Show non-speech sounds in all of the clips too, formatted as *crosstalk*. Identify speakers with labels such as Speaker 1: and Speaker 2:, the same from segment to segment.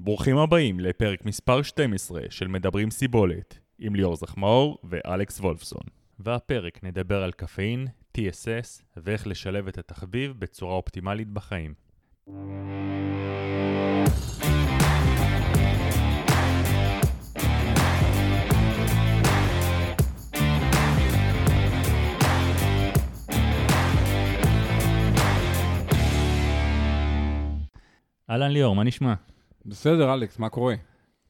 Speaker 1: ברוכים הבאים לפרק מספר 12 של מדברים סיבולת, עם ליאור זחמאור ואלכס וולפסון. והפרק נדבר על קפאין, TSS, ואיך לשלב את התחביב בצורה אופטימלית בחיים. אהלן ליאור, מה נשמע?
Speaker 2: בסדר, אלכס, מה קורה?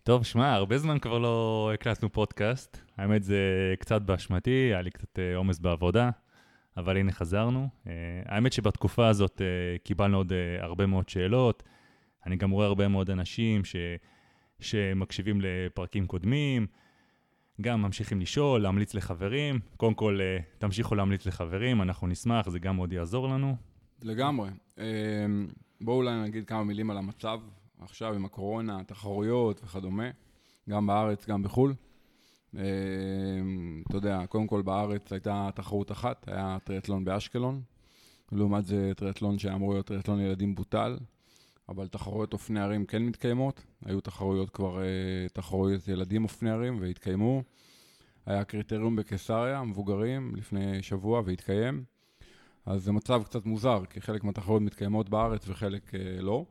Speaker 1: טוב, שמע, הרבה זמן כבר לא הקלטנו פודקאסט. האמת זה קצת באשמתי, היה לי קצת אה, עומס בעבודה, אבל הנה חזרנו. אה, האמת שבתקופה הזאת אה, קיבלנו עוד הרבה מאוד שאלות. אני גם רואה הרבה מאוד אנשים ש... שמקשיבים לפרקים קודמים, גם ממשיכים לשאול, להמליץ לחברים. קודם כל, תמשיכו להמליץ לחברים, אנחנו נשמח, זה גם מאוד יעזור לנו.
Speaker 2: לגמרי. בואו אולי נגיד כמה מילים על המצב עכשיו עם הקורונה, תחרויות וכדומה, גם בארץ, גם בחו"ל. אמ, אתה יודע, קודם כל בארץ הייתה תחרות אחת, היה טריאטלון באשקלון. לעומת זה טריאטלון שהיה אמור להיות טריאטלון ילדים בוטל, אבל תחרויות אופני ערים כן מתקיימות. היו תחרויות כבר, אה, תחרויות ילדים אופני ערים והתקיימו. היה קריטריום בקיסריה, מבוגרים, לפני שבוע והתקיים. אז זה מצב קצת מוזר, כי חלק מהתחרויות מתקיימות בארץ וחלק אה, לא.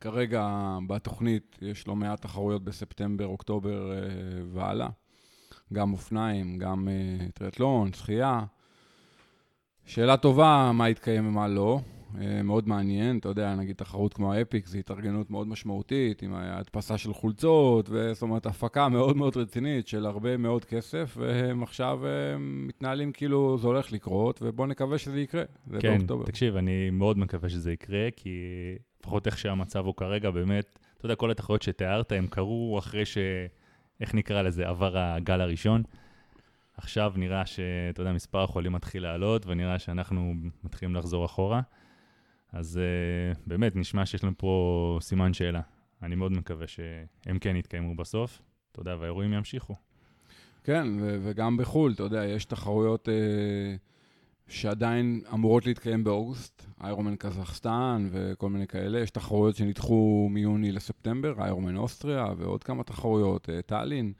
Speaker 2: כרגע בתוכנית יש לא מעט תחרויות בספטמבר, אוקטובר אה, והלאה. גם אופניים, גם אה, טריאטלון, שחייה. שאלה טובה, מה יתקיים ומה לא. אה, מאוד מעניין, אתה יודע, נגיד תחרות כמו האפיק, זו התארגנות מאוד משמעותית, עם הדפסה של חולצות, זאת אומרת, הפקה מאוד מאוד רצינית של הרבה מאוד כסף, והם עכשיו מתנהלים כאילו זה הולך לקרות, ובואו נקווה שזה יקרה.
Speaker 1: כן, תקשיב, אני מאוד מקווה שזה יקרה, כי לפחות איך שהמצב הוא כרגע, באמת, אתה יודע, כל התחרויות שתיארת, הם קרו אחרי ש... איך נקרא לזה? עבר הגל הראשון. עכשיו נראה שאתה יודע, מספר החולים מתחיל לעלות, ונראה שאנחנו מתחילים לחזור אחורה. אז uh, באמת, נשמע שיש לנו פה סימן שאלה. אני מאוד מקווה שהם כן יתקיימו בסוף, אתה יודע, והאירועים ימשיכו.
Speaker 2: כן, ו- וגם בחו"ל, אתה יודע, יש תחרויות... Uh... שעדיין אמורות להתקיים באוגוסט, איירומן קזחסטן וכל מיני כאלה. יש תחרויות שנדחו מיוני לספטמבר, איירומן אוסטריה ועוד כמה תחרויות, אה, טאלין.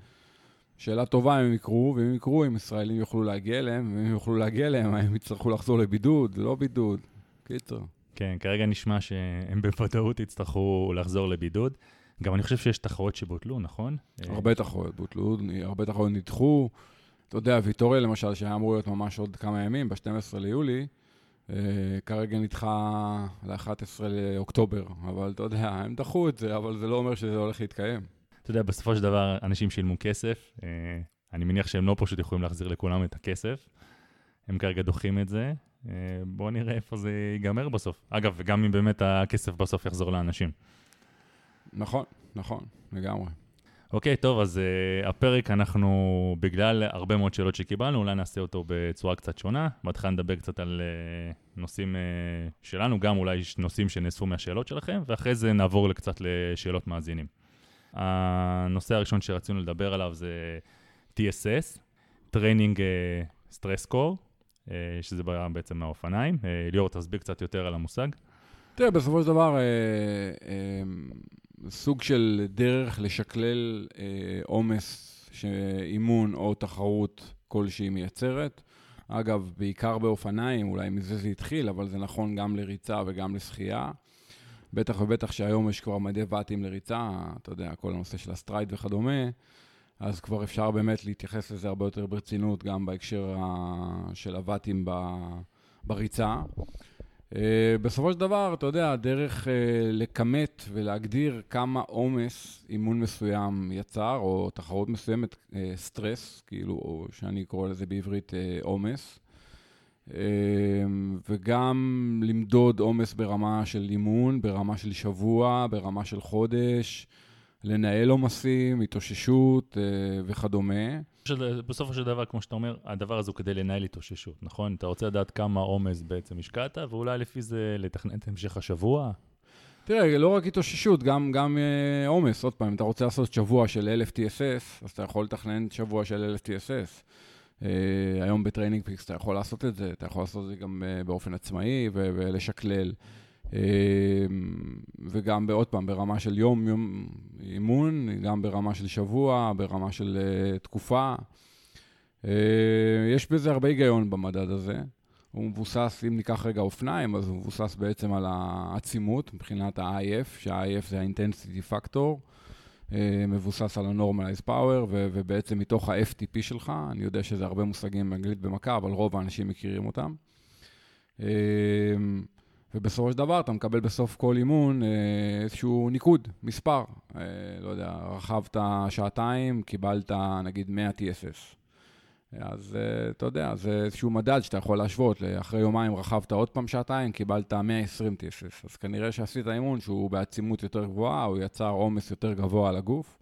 Speaker 2: שאלה טובה אם הם יקרו, ואם יקרו, אם ישראלים יוכלו להגיע אליהם, ואם יוכלו להגיע אליהם, הם יצטרכו לחזור לבידוד, לא בידוד. קיצר.
Speaker 1: כן, כרגע נשמע שהם *laughs* בוודאות יצטרכו לחזור לבידוד. גם אני חושב שיש תחרויות שבוטלו, נכון?
Speaker 2: הרבה תחרויות בוטלו, הרבה תחרויות נדחו. אתה יודע, ויטוריה למשל, שהיה אמור להיות ממש עוד כמה ימים, ב-12 ליולי, אה, כרגע נדחה ל-11 לאוקטובר, אבל אתה יודע, הם דחו את זה, אבל זה לא אומר שזה הולך להתקיים.
Speaker 1: אתה יודע, בסופו של דבר, אנשים שילמו כסף, אה, אני מניח שהם לא פשוט יכולים להחזיר לכולם את הכסף, הם כרגע דוחים את זה, אה, בואו נראה איפה זה ייגמר בסוף. אגב, וגם אם באמת הכסף בסוף יחזור לאנשים.
Speaker 2: נכון, נכון, לגמרי.
Speaker 1: אוקיי, טוב, אז uh, הפרק אנחנו, בגלל הרבה מאוד שאלות שקיבלנו, אולי נעשה אותו בצורה קצת שונה. בהתחלה נדבר קצת על uh, נושאים uh, שלנו, גם אולי נושאים שנאספו מהשאלות שלכם, ואחרי זה נעבור קצת לשאלות מאזינים. הנושא הראשון שרצינו לדבר עליו זה TSS, Training Stress Core, uh, שזה בעצם מהאופניים. Uh, ליאור, תסביר קצת יותר על המושג.
Speaker 2: תראה, בסופו של דבר, אה, אה, סוג של דרך לשקלל אה, עומס שאימון או תחרות כלשהי מייצרת. אגב, בעיקר באופניים, אולי מזה זה התחיל, אבל זה נכון גם לריצה וגם לשחייה. בטח ובטח שהיום יש כבר מדי ואטים לריצה, אתה יודע, כל הנושא של ה Stryd וכדומה, אז כבר אפשר באמת להתייחס לזה הרבה יותר ברצינות, גם בהקשר של הוואטים בריצה. Uh, בסופו של דבר, אתה יודע, הדרך uh, לכמת ולהגדיר כמה עומס אימון מסוים יצר, או תחרות מסוימת, uh, stress, כאילו, או שאני קורא לזה בעברית עומס, uh, uh, וגם למדוד עומס ברמה של אימון, ברמה של שבוע, ברמה של חודש, לנהל עומסים, התאוששות uh, וכדומה.
Speaker 1: בסופו של דבר, כמו שאתה אומר, הדבר הזה הוא כדי לנהל התאוששות, נכון? אתה רוצה לדעת כמה עומס בעצם השקעת, ואולי לפי זה לתכנן את המשך השבוע.
Speaker 2: תראה, לא רק התאוששות, גם, גם אה, עומס. עוד פעם, אם אתה רוצה לעשות שבוע של 1,000 TSS, אז אתה יכול לתכנן שבוע של 1,000 TSS. Uh, היום ב TrainingPeaks אתה יכול לעשות את זה, אתה יכול לעשות את זה גם uh, באופן עצמאי ו- ולשקלל. Uh, וגם, עוד פעם, ברמה של יום, יום אימון, גם ברמה של שבוע, ברמה של תקופה. יש בזה הרבה היגיון במדד הזה. הוא מבוסס, אם ניקח רגע אופניים, אז הוא מבוסס בעצם על העצימות מבחינת ה-IF, שה-IF זה ה-intensity factor, אה, מבוסס על ה-normalized power, ו- ובעצם מתוך ה-FTP שלך, אני יודע שזה הרבה מושגים באנגלית במכה, אבל רוב האנשים מכירים אותם. אה, ובסופו של דבר אתה מקבל בסוף כל אימון אה, איזשהו ניקוד, מספר. לא יודע, רכבת שעתיים, קיבלת נגיד 100 TSS. אז uh, אתה יודע, זה איזשהו מדד שאתה יכול להשוות. אחרי יומיים רכבת עוד פעם שעתיים, קיבלת 120 TSS. אז כנראה שעשית אימון שהוא בעצימות יותר גבוהה, הוא יצר עומס יותר גבוה על הגוף,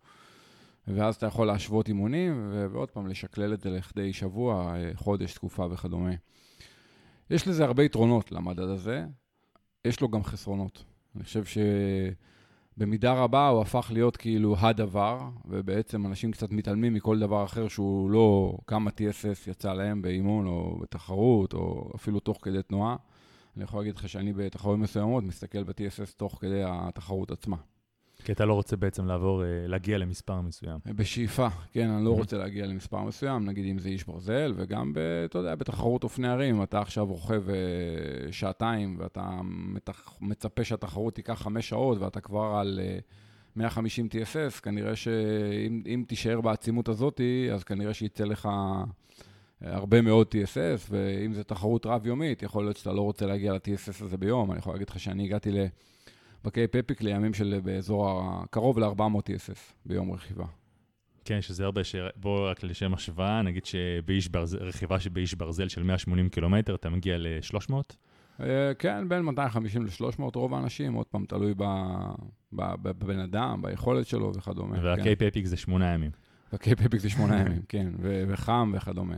Speaker 2: ואז אתה יכול להשוות אימונים, ועוד פעם, לשקלל את זה לכדי שבוע, אה, חודש, תקופה וכדומה. יש לזה הרבה יתרונות למדד הזה, יש לו גם חסרונות. אני חושב ש... במידה רבה הוא הפך להיות כאילו הדבר, ובעצם אנשים קצת מתעלמים מכל דבר אחר שהוא לא כמה TSS יצא להם באימון או בתחרות, או אפילו תוך כדי תנועה. אני יכול להגיד לך שאני בתחרויות מסוימות מסתכל ב-TSS תוך כדי התחרות עצמה.
Speaker 1: כי אתה לא רוצה בעצם לעבור, אה, להגיע למספר מסוים.
Speaker 2: בשאיפה, כן, אני לא רוצה להגיע למספר מסוים, נגיד אם זה איש ברזל, וגם, ב, אתה יודע, בתחרות אופני הרים, אתה עכשיו רוכב אה, שעתיים, ואתה מצפה שהתחרות תיקח חמש שעות, ואתה כבר על 150 אה, TSS, כנראה שאם תישאר בעצימות הזאת, אז כנראה שיצא לך הרבה מאוד TSS, ואם זו תחרות רב-יומית, יכול להיות שאתה לא רוצה להגיע ל-TSS הזה ביום. אני יכול להגיד לך שאני הגעתי ל... בקייפ אפיק לימים של באזור קרוב ל-400 TSS ביום רכיבה.
Speaker 1: כן, שזה הרבה, ש... בואו רק לשם השוואה, נגיד שרכיבה באיש ברזל של 180 קילומטר, אתה מגיע ל-300?
Speaker 2: אה, כן, בין 250 ל-300 רוב האנשים, עוד פעם, תלוי בבן אדם, ביכולת שלו וכדומה.
Speaker 1: והקייפ אפיק זה שמונה ימים.
Speaker 2: והקייפ אפיק זה שמונה ימים, כן, וחם וכדומה.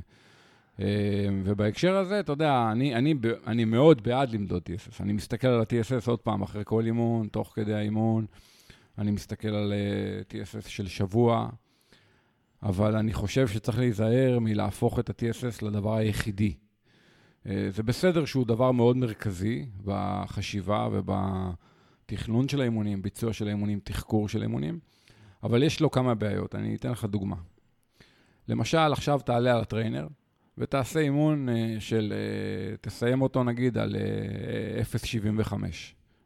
Speaker 2: אמ, ובהקשר הזה, אתה יודע, אני, אני, אני מאוד בעד למדוד TSS. אני מסתכל על ה-TSS עוד פעם אחרי כל אימון, תוך כדי האימון. אני מסתכל על uh, TSS של שבוע, אבל אני חושב שצריך להיזהר מלהפוך את ה-TSS לדבר היחידי. Uh, זה בסדר שהוא דבר מאוד מרכזי בחשיבה ובתכנון של האימונים, ביצוע של האימונים, תחקור של האימונים, אבל יש לו כמה בעיות. אני אתן לך דוגמה. למשל, עכשיו תעלה על הטריינר, ותעשה אימון אה, של, אה, תסיים אותו נגיד על 0.75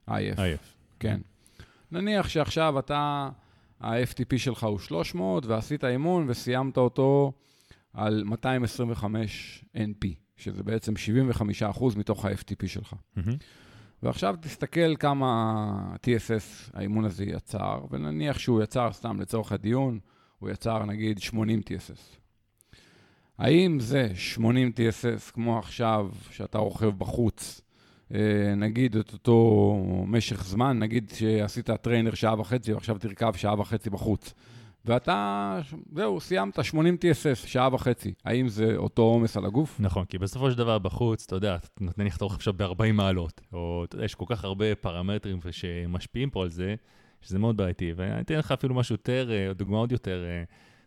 Speaker 2: אה, IF. IF. כן. נניח שעכשיו אתה, ה-FTP שלך הוא 300, ועשית אימון וסיימת אותו על 225 NP, שזה בעצם 75% מתוך ה-FTP שלך. Mm-hmm. ועכשיו תסתכל כמה TSS האימון הזה יצר, ונניח שהוא יצר, סתם לצורך הדיון, הוא יצר נגיד 80 TSS. האם זה 80 TSS כמו עכשיו, שאתה רוכב בחוץ, אה, נגיד את אותו משך זמן, נגיד שעשית trainer שעה וחצי ועכשיו תרכב שעה וחצי בחוץ, ואתה, זהו, סיימת 80 TSS, שעה וחצי. האם זה אותו עומס על הגוף?
Speaker 1: נכון, כי בסופו של דבר בחוץ, אתה יודע, אתה רוכב עכשיו ב-40 מעלות, או אתה יודע, יש כל כך הרבה פרמטרים שמשפיעים פה על זה, שזה מאוד בעייתי. ואני אתן לך אפילו משהו יותר, אה, דוגמה עוד יותר...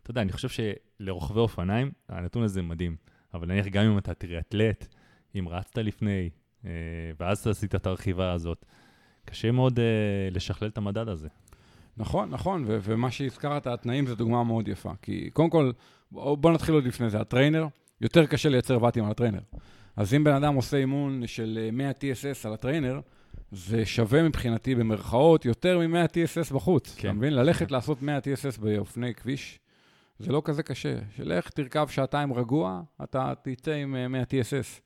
Speaker 1: אתה יודע, אני חושב שלרוכבי אופניים, הנתון הזה מדהים. אבל נניח גם אם אתה טריאטלט, אם רצת לפני, אה, ואז עשית את הרכיבה הזאת, קשה מאוד אה, לשכלל את המדד הזה.
Speaker 2: נכון, נכון, ו- ומה שהזכרת, התנאים זה דוגמה מאוד יפה. כי קודם כל, בוא, בוא נתחיל עוד לפני זה, הטריינר, יותר קשה לייצר ואטים על הטריינר. אז אם בן אדם עושה אימון של 100 אה, TSS על הטריינר, זה שווה מבחינתי במרכאות יותר מ-100 TSS בחוץ. כן. אתה מבין? ללכת לעשות 100 TSS באופני כביש, זה לא כזה קשה. שלך, תרכב שעתיים רגוע, אתה תצא עם 100 אה, TSS.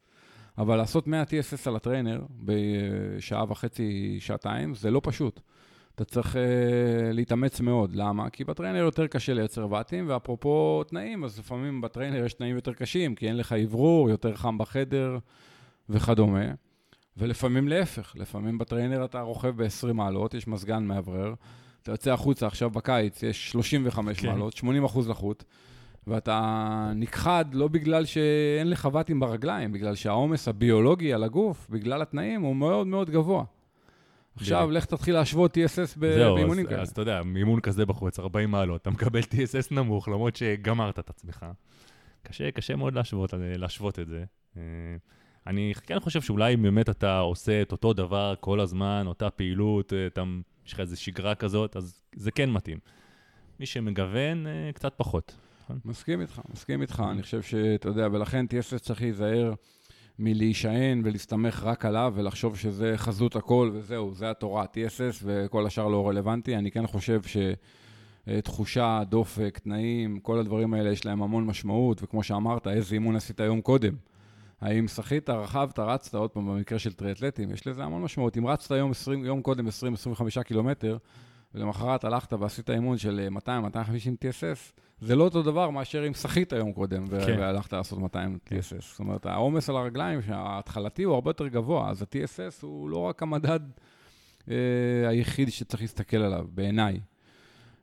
Speaker 2: אבל לעשות 100 TSS על ה trainer בשעה וחצי, שעתיים, זה לא פשוט. אתה צריך uh, להתאמץ מאוד. למה? כי ב trainer יותר קשה לייצר וואטים, ואפרופו תנאים, אז לפעמים ב trainer יש תנאים יותר קשים, כי אין לך אוורור, יותר חם בחדר וכדומה. ולפעמים להפך, לפעמים ב trainer אתה רוכב ב-20 מעלות, יש מזגן מאוורר, אתה יוצא החוצה עכשיו בקיץ, יש 35 כן. מעלות, 80 אחוז לחות, ואתה נכחד לא בגלל שאין לך ואטים ברגליים, בגלל שהעומס הביולוגי על הגוף, בגלל התנאים, הוא מאוד מאוד גבוה. עכשיו, לך תתחיל להשוות TSS באימונים כאלה.
Speaker 1: אז אתה יודע, אימון כזה בחוץ, 40 מעלות, אתה מקבל TSS נמוך, למרות שגמרת את עצמך. קשה, קשה מאוד להשוות, להשוות את זה. אה, אני כן חושב שאולי באמת אתה עושה את אותו דבר כל הזמן, אותה פעילות, אה, אתה, יש לך איזו שגרה כזאת, אז זה כן מתאים. מי שמגוון, אה, קצת פחות. נכון?
Speaker 2: מסכים איתך, מסכים איתך. אני חושב שאתה יודע, ולכן TSS צריך להיזהר מלהישען ולהסתמך רק עליו ולחשוב שזה חזות הכל וזהו, זה התורה, TSS וכל השאר לא רלוונטי. אני כן חושב שתחושה, דופק, תנאים, כל הדברים האלה יש להם המון משמעות, וכמו שאמרת, איזה אימון עשית היום קודם. האם שחית, רכבת, רצת, עוד פעם, במקרה של טריאטלטים, יש לזה המון משמעות. אם רצת יום, 20, יום קודם 20-25 קילומטר, ולמחרת הלכת ועשית אימון של 200-250 TSS, זה לא אותו דבר מאשר אם שחית יום קודם כן. והלכת לעשות 200 כן. TSS. זאת אומרת, העומס על הרגליים ההתחלתי הוא הרבה יותר גבוה, אז ה-TSS הוא לא רק המדד אה, היחיד שצריך להסתכל עליו, בעיניי.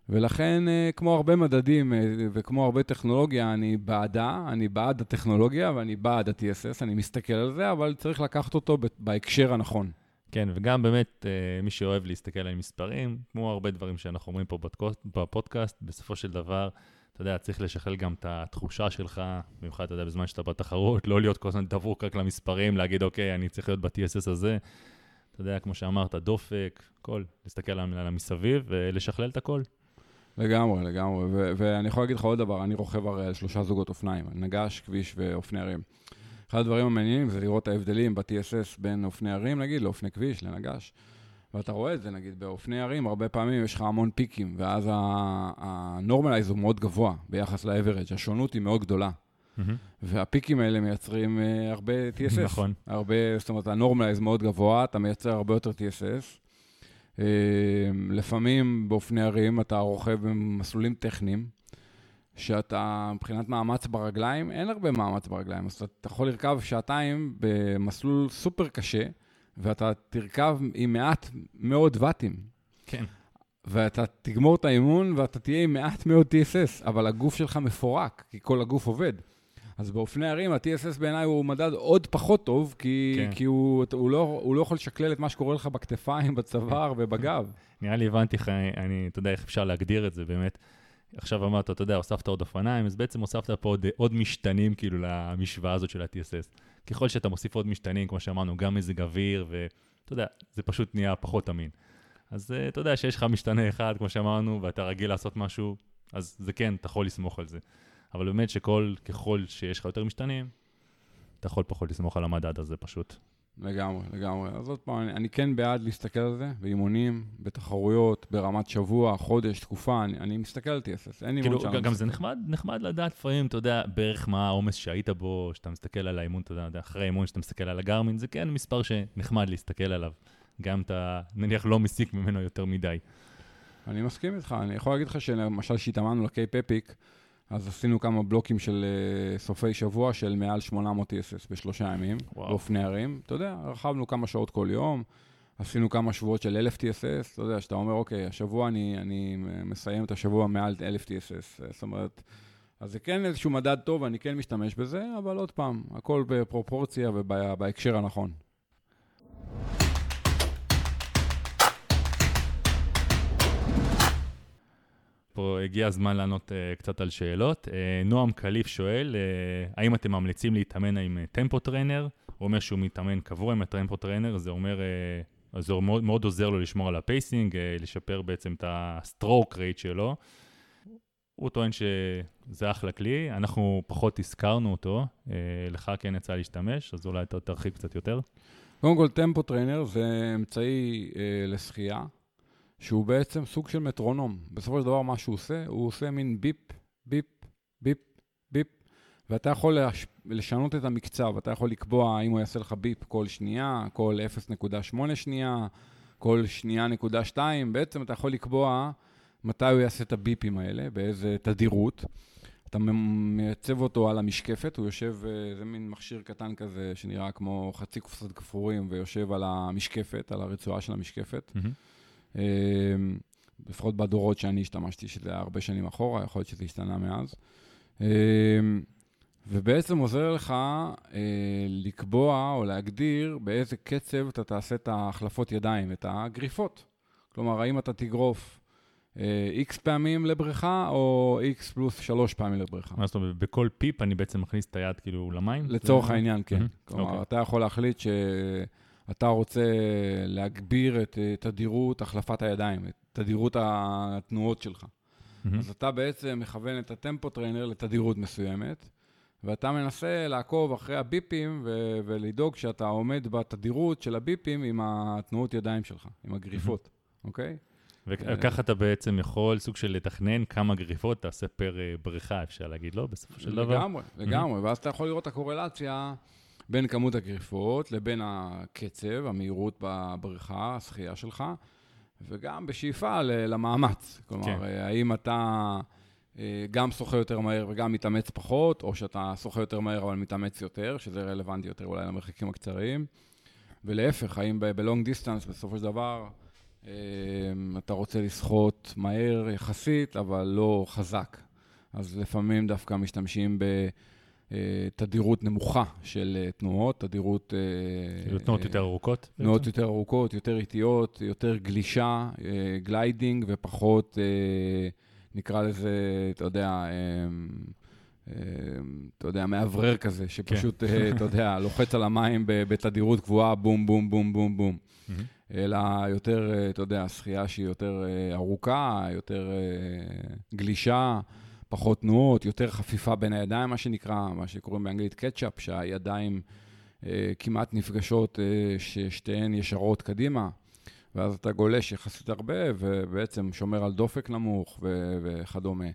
Speaker 2: ולכן, אה, כמו הרבה מדדים אה, וכמו הרבה טכנולוגיה, אני בעדה, אני בעד הטכנולוגיה ואני בעד ה-TSS, אני מסתכל על זה, אבל צריך לקחת אותו בהקשר הנכון.
Speaker 1: כן, וגם באמת, אה, מי שאוהב להסתכל על מספרים, כמו הרבה דברים שאנחנו אומרים פה בפודקאסט, בסופו של דבר, אתה יודע, צריך לשכלל גם את התחושה שלך, במיוחד, אתה יודע, בזמן שאתה בתחרות, לא להיות כל הזמן דבוק רק למספרים, להגיד, אוקיי, אני צריך להיות ב-TSS הזה. אתה יודע, כמו שאמרת, דופק, הכל, להסתכל על המסביב ולשכלל את הכל.
Speaker 2: לגמרי, לגמרי. ואני יכול להגיד לך עוד דבר, אני רוכב הרי על שלושה זוגות אופניים, נגש, כביש ואופני ערים. אחד הדברים המעניינים זה לראות את ההבדלים ב-TSS בין אופני הרים, נגיד, לאופני כביש, לנגש. ואתה רואה את זה, נגיד, באופני הרים, הרבה פעמים יש לך המון פיקים, ואז ה normalized הוא מאוד גבוה ביחס ל-average, השונות היא מאוד גדולה. Mm-hmm. והפיקים האלה מייצרים uh, הרבה TSS.
Speaker 1: נכון.
Speaker 2: הרבה, זאת אומרת, ה normalized מאוד גבוה, אתה מייצר הרבה יותר TSS. לפעמים באופני הרים אתה רוכב במסלולים טכניים, שאתה, מבחינת מאמץ ברגליים, אין הרבה מאמץ ברגליים. אז אתה יכול לרכב שעתיים במסלול סופר קשה, ואתה תרכב עם מעט מאוד ואטים.
Speaker 1: כן.
Speaker 2: ואתה תגמור את האימון ואתה תהיה עם מעט מאוד TSS, אבל הגוף שלך מפורק, כי כל הגוף עובד. אז באופני ערים, ה-TSS בעיניי הוא מדד עוד פחות טוב, כי, כן. כי הוא, הוא, לא, הוא לא יכול לשקלל את מה שקורה לך בכתפיים, בצוואר ובגב. *laughs*
Speaker 1: נראה לי הבנתי, אני, אתה יודע איך אפשר להגדיר את זה באמת. עכשיו אמרת, אתה יודע, הוספת עוד אופניים, אז בעצם הוספת פה עוד, עוד משתנים כאילו למשוואה הזאת של ה-TSS. ככל שאתה מוסיף עוד משתנים, כמו שאמרנו, גם מזג אוויר, ואתה יודע, זה פשוט נהיה פחות אמין. אז uh, אתה יודע שיש לך משתנה אחד, כמו שאמרנו, ואתה רגיל לעשות משהו, אז זה כן, אתה יכול לסמוך על זה. אבל באמת שכל, ככל שיש לך יותר משתנים, אתה יכול פחות לסמוך על המדד הזה פשוט.
Speaker 2: לגמרי, לגמרי. אז עוד פעם, אני, אני כן בעד להסתכל על זה, באימונים, בתחרויות, ברמת שבוע, חודש, תקופה, אני, אני מסתכל על TSS, אין לי
Speaker 1: כאילו, גם, זה נחמד, נחמד לדעת לפעמים, אתה יודע, בערך מה העומס שהיית בו, שאתה מסתכל על האימון, אתה יודע, אחרי האימון שאתה מסתכל על הגרמין, זה כן מספר שנחמד להסתכל עליו. גם אתה, נניח, לא מסיק ממנו יותר מדי.
Speaker 2: אני מסכים איתך, אני יכול להגיד לך שלמשל שהתאמנו לקייפ אפיק, אז עשינו כמה בלוקים של uh, סופי שבוע של מעל 800 TSS בשלושה ימים, באופני ערים. אתה יודע, רכבנו כמה שעות כל יום, עשינו כמה שבועות של 1,000 TSS, אתה יודע, שאתה אומר, אוקיי, השבוע אני, אני מסיים את השבוע מעל 1,000 TSS. זאת אומרת, אז זה כן איזשהו מדד טוב, אני כן משתמש בזה, אבל עוד פעם, הכל בפרופורציה ובהקשר הנכון.
Speaker 1: פה הגיע הזמן לענות uh, קצת על שאלות. Uh, נועם קליף שואל, uh, האם אתם ממליצים להתאמן עם tempo trainer? הוא אומר שהוא מתאמן קבוע עם ה tempo trainer, זה אומר, uh, זה מאוד, מאוד עוזר לו לשמור על ה pacing, uh, לשפר בעצם את ה stroke rate שלו. הוא טוען שזה אחלה כלי, אנחנו פחות הזכרנו אותו, uh, לך כן יצא להשתמש, אז אולי אתה תרחיב קצת יותר.
Speaker 2: קודם כל, tempo trainer זה אמצעי uh, לשחייה. שהוא בעצם סוג של מטרונום. בסופו של דבר, מה שהוא עושה, הוא עושה מין ביפ, ביפ, ביפ, ביפ, ואתה יכול לש... לשנות את המקצב, אתה יכול לקבוע אם הוא יעשה לך ביפ כל שנייה, כל 0.8 שנייה, כל שנייה נקודה 2, בעצם אתה יכול לקבוע מתי הוא יעשה את הביפים האלה, באיזה תדירות. אתה מייצב אותו על המשקפת, הוא יושב, אה, זה מין מכשיר קטן כזה שנראה כמו חצי קופסת גפורים, ויושב על המשקפת, על הרצועה של המשקפת. Mm-hmm. אמ, לפחות בדורות שאני השתמשתי, שזה היה הרבה שנים אחורה, יכול להיות שזה השתנה מאז. אמ, ובעצם עוזר לך אה, לקבוע או להגדיר באיזה קצב אתה תעשה את ההחלפות ידיים, את הגריפות. כלומר, האם אתה תגרוף איקס אה, פעמים לבריכה, או איקס פלוס שלוש פעמים לבריכה.
Speaker 1: מה זאת אומרת, בכל פיפ אני בעצם מכניס את היד כאילו למים?
Speaker 2: לצורך. העניין, כן. Mm-hmm. כלומר, okay. אוקיי. אתה יכול להחליט שאתה רוצה להגביר את תדירות החלפת הידיים, את תדירות התנועות שלך. Mm-hmm. אז אתה בעצם מכוון את ה tempo trainer לתדירות מסוימת. ואתה מנסה לעקוב אחרי הביפים ו- ולדאוג שאתה עומד בתדירות של הביפים עם התנועות ידיים שלך, עם הגריפות, אוקיי?
Speaker 1: וככה אתה בעצם יכול סוג של לתכנן כמה גריפות תעשה פר אה, בריכה, אפשר להגיד, לא? בסופו של דבר.
Speaker 2: לגמרי, לגמרי. ואז אתה יכול לראות את הקורלציה בין כמות הגריפות לבין הקצב, המהירות בבריכה, השחייה שלך, וגם בשאיפה למאמץ. כלומר, כן. האם אתה... אה, גם שוחה יותר מהר וגם מתאמץ פחות, או שאתה שוחה יותר מהר אבל מתאמץ יותר, שזה רלוונטי יותר אולי למרחקים הקצרים. ולהפך, האם בלונג דיסטנס בסופו של דבר אה, אתה רוצה לשחות מהר יחסית, אבל לא חזק. אז לפעמים דווקא משתמשים בתדירות אה, נמוכה של תנועות, תדירות...
Speaker 1: כאילו תנועות יותר ארוכות?
Speaker 2: תנועות יותר ארוכות, יותר איטיות, יותר גלישה, gliding ופחות... נקרא לזה, אתה יודע, אתה יודע, מאוורר כזה, שפשוט, כן. אה, אתה יודע, *laughs* לוחץ על המים בתדירות קבועה, בום, בום, בום, בום, בום. אלא יותר, אה, אתה יודע, שחייה שהיא יותר אה, ארוכה, יותר גלישה, פחות תנועות, יותר חפיפה בין הידיים, מה שנקרא, מה שקוראים באנגלית catch-up, שהידיים כמעט נפגשות, ששתיהן ישרות קדימה. ואז אתה גולש יחסית הרבה, ובעצם שומר על דופק נמוך ו- וכדומה.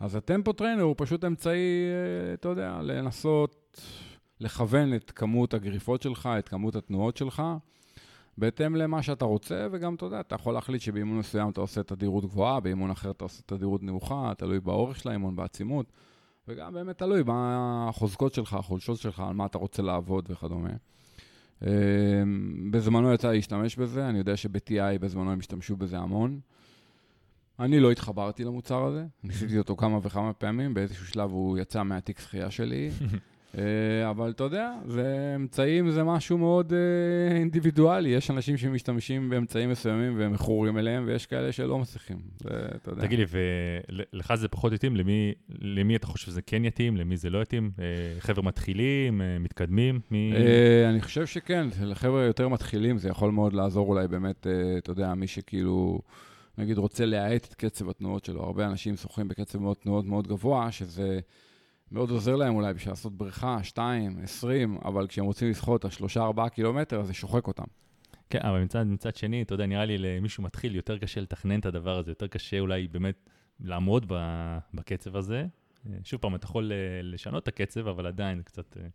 Speaker 2: אז ה tempo trainer הוא פשוט אמצעי, אה, אתה יודע, לנסות לכוון את כמות הגריפות שלך, את כמות התנועות שלך, בהתאם למה שאתה רוצה, וגם, אתה יודע, אתה יכול להחליט שבאימון מסוים אתה עושה תדירות גבוהה, באימון אחר אתה עושה תדירות נמוכה, תלוי באורך של האימון, בעצימות, וגם באמת תלוי מה החוזקות שלך, החולשות שלך, על מה אתה רוצה לעבוד וכדומה. אמ, בזמנו יצא להשתמש בזה, אני יודע ב-TI בזמנו הם השתמשו בזה המון. אני לא התחברתי למוצר הזה, ניסיתי אותו כמה וכמה פעמים, באיזשהו שלב הוא יצא מהתיק שחייה שלי. *laughs* אה, אבל אתה יודע, זה אמצעים זה משהו מאוד אה, אינדיבידואלי. יש אנשים שמשתמשים באמצעים מסוימים והם מכורים אליהם, ויש כאלה שלא מצליחים. אתה יודע.
Speaker 1: תגיד לי, ולך זה פחות יתאים? למי, למי אתה חושב שזה כן יתאים? למי זה לא יתאים? אה, חבר'ה מתחילים, מתקדמים? מי...
Speaker 2: אני חושב שכן, לחבר'ה יותר מתחילים זה יכול מאוד לעזור אולי באמת, אתה יודע, מי שכאילו... נגיד רוצה להאט את קצב התנועות שלו. הרבה אנשים שוחים בקצב מאוד תנועות מאוד גבוה, שזה מאוד עוזר להם אולי בשביל לעשות בריכה, 2, 20, אבל כשהם רוצים לשחות ה 3-4 קילומטר, אז זה שוחק אותם.
Speaker 1: כן, אבל מצד, מצד שני, אתה יודע, נראה לי למישהו מתחיל יותר קשה לתכנן את הדבר הזה, יותר קשה אולי באמת לעמוד בקצב הזה. שוב פעם, אתה יכול אה, לשנות את הקצב, אבל עדיין קצת... אה,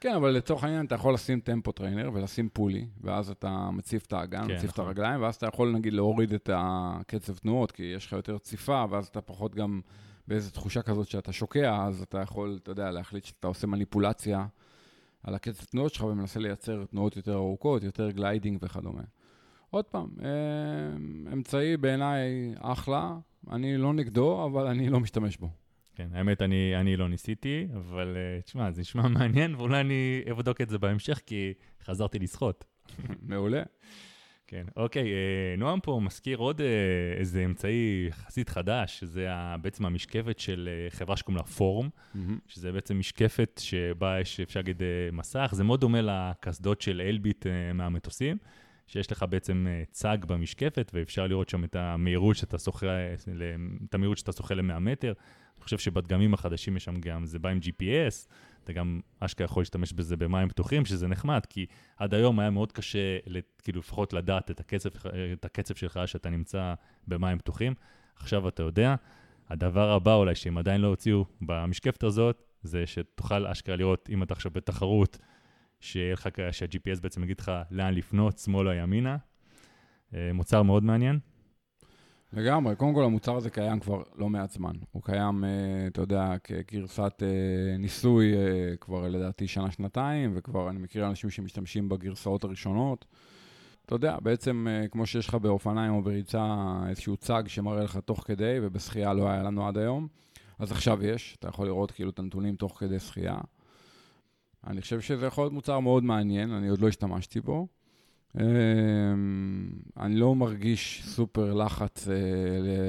Speaker 2: כן, אבל לצורך העניין אתה יכול לשים tempo trainer ולשים פולי, ואז אתה מציף את האגן, כן, מציף נכון. את הרגליים, ואז אתה יכול נגיד להוריד את הקצב תנועות, כי יש לך יותר ציפה, ואז אתה פחות גם באיזו תחושה כזאת שאתה שוקע, אז אתה יכול, אתה יודע, להחליט שאתה עושה מניפולציה על הקצב תנועות שלך ומנסה לייצר תנועות יותר ארוכות, יותר gliding וכדומה. עוד פעם, אה, אמצעי בעיניי אחלה, אני לא נגדו, אבל אני לא משתמש בו.
Speaker 1: כן, האמת, אני, אני לא ניסיתי, אבל uh, תשמע, זה נשמע *laughs* מעניין, ואולי אני אבדוק את זה בהמשך, כי חזרתי לשחות. *laughs*
Speaker 2: מעולה.
Speaker 1: כן, אוקיי, אה, נועם פה מזכיר עוד אה, איזה אמצעי יחסית חדש, שזה בעצם המשקפת של אה, חברה שקוראים לה פורום, mm-hmm. שזה בעצם משקפת שבה יש, אפשר להגיד, מסך, זה מאוד דומה לקסדות של אלביט מהמטוסים, שיש לך בעצם צג במשקפת, ואפשר לראות שם את המהירות שאתה שוחה, את המהירות שאתה שוחה ל-100 מטר. אני חושב שבדגמים החדשים יש שם גם, זה בא עם GPS, אתה גם אשכרה יכול להשתמש בזה במים פתוחים, שזה נחמד, כי עד היום היה מאוד קשה, כאילו לפחות לדעת את הקצב, את הקצב שלך שאתה נמצא במים פתוחים. עכשיו אתה יודע. הדבר הבא אולי, שהם עדיין לא הוציאו במשקפת הזאת, זה שתוכל אשכרה לראות, אם אתה עכשיו בתחרות, שיהיה לך, שה-GPS בעצם יגיד לך לאן לפנות, שמאלה, ימינה. אה, מוצר מאוד מעניין.
Speaker 2: לגמרי, קודם כל המוצר הזה קיים כבר לא מעט זמן. הוא קיים, אה, אתה יודע, כגרסת אה, ניסוי אה, כבר לדעתי שנה-שנתיים, וכבר אני מכיר אנשים שמשתמשים בגרסאות הראשונות. אתה יודע, בעצם כמו שיש לך באופניים או בריצה איזשהו צג שמראה לך תוך כדי, ובשחייה לא היה לנו עד היום, אז עכשיו יש, אתה יכול לראות כאילו את הנתונים תוך כדי שחייה. אני חושב שזה יכול להיות מוצר מאוד מעניין, אני עוד לא השתמשתי בו. אני לא מרגיש סופר לחץ אה,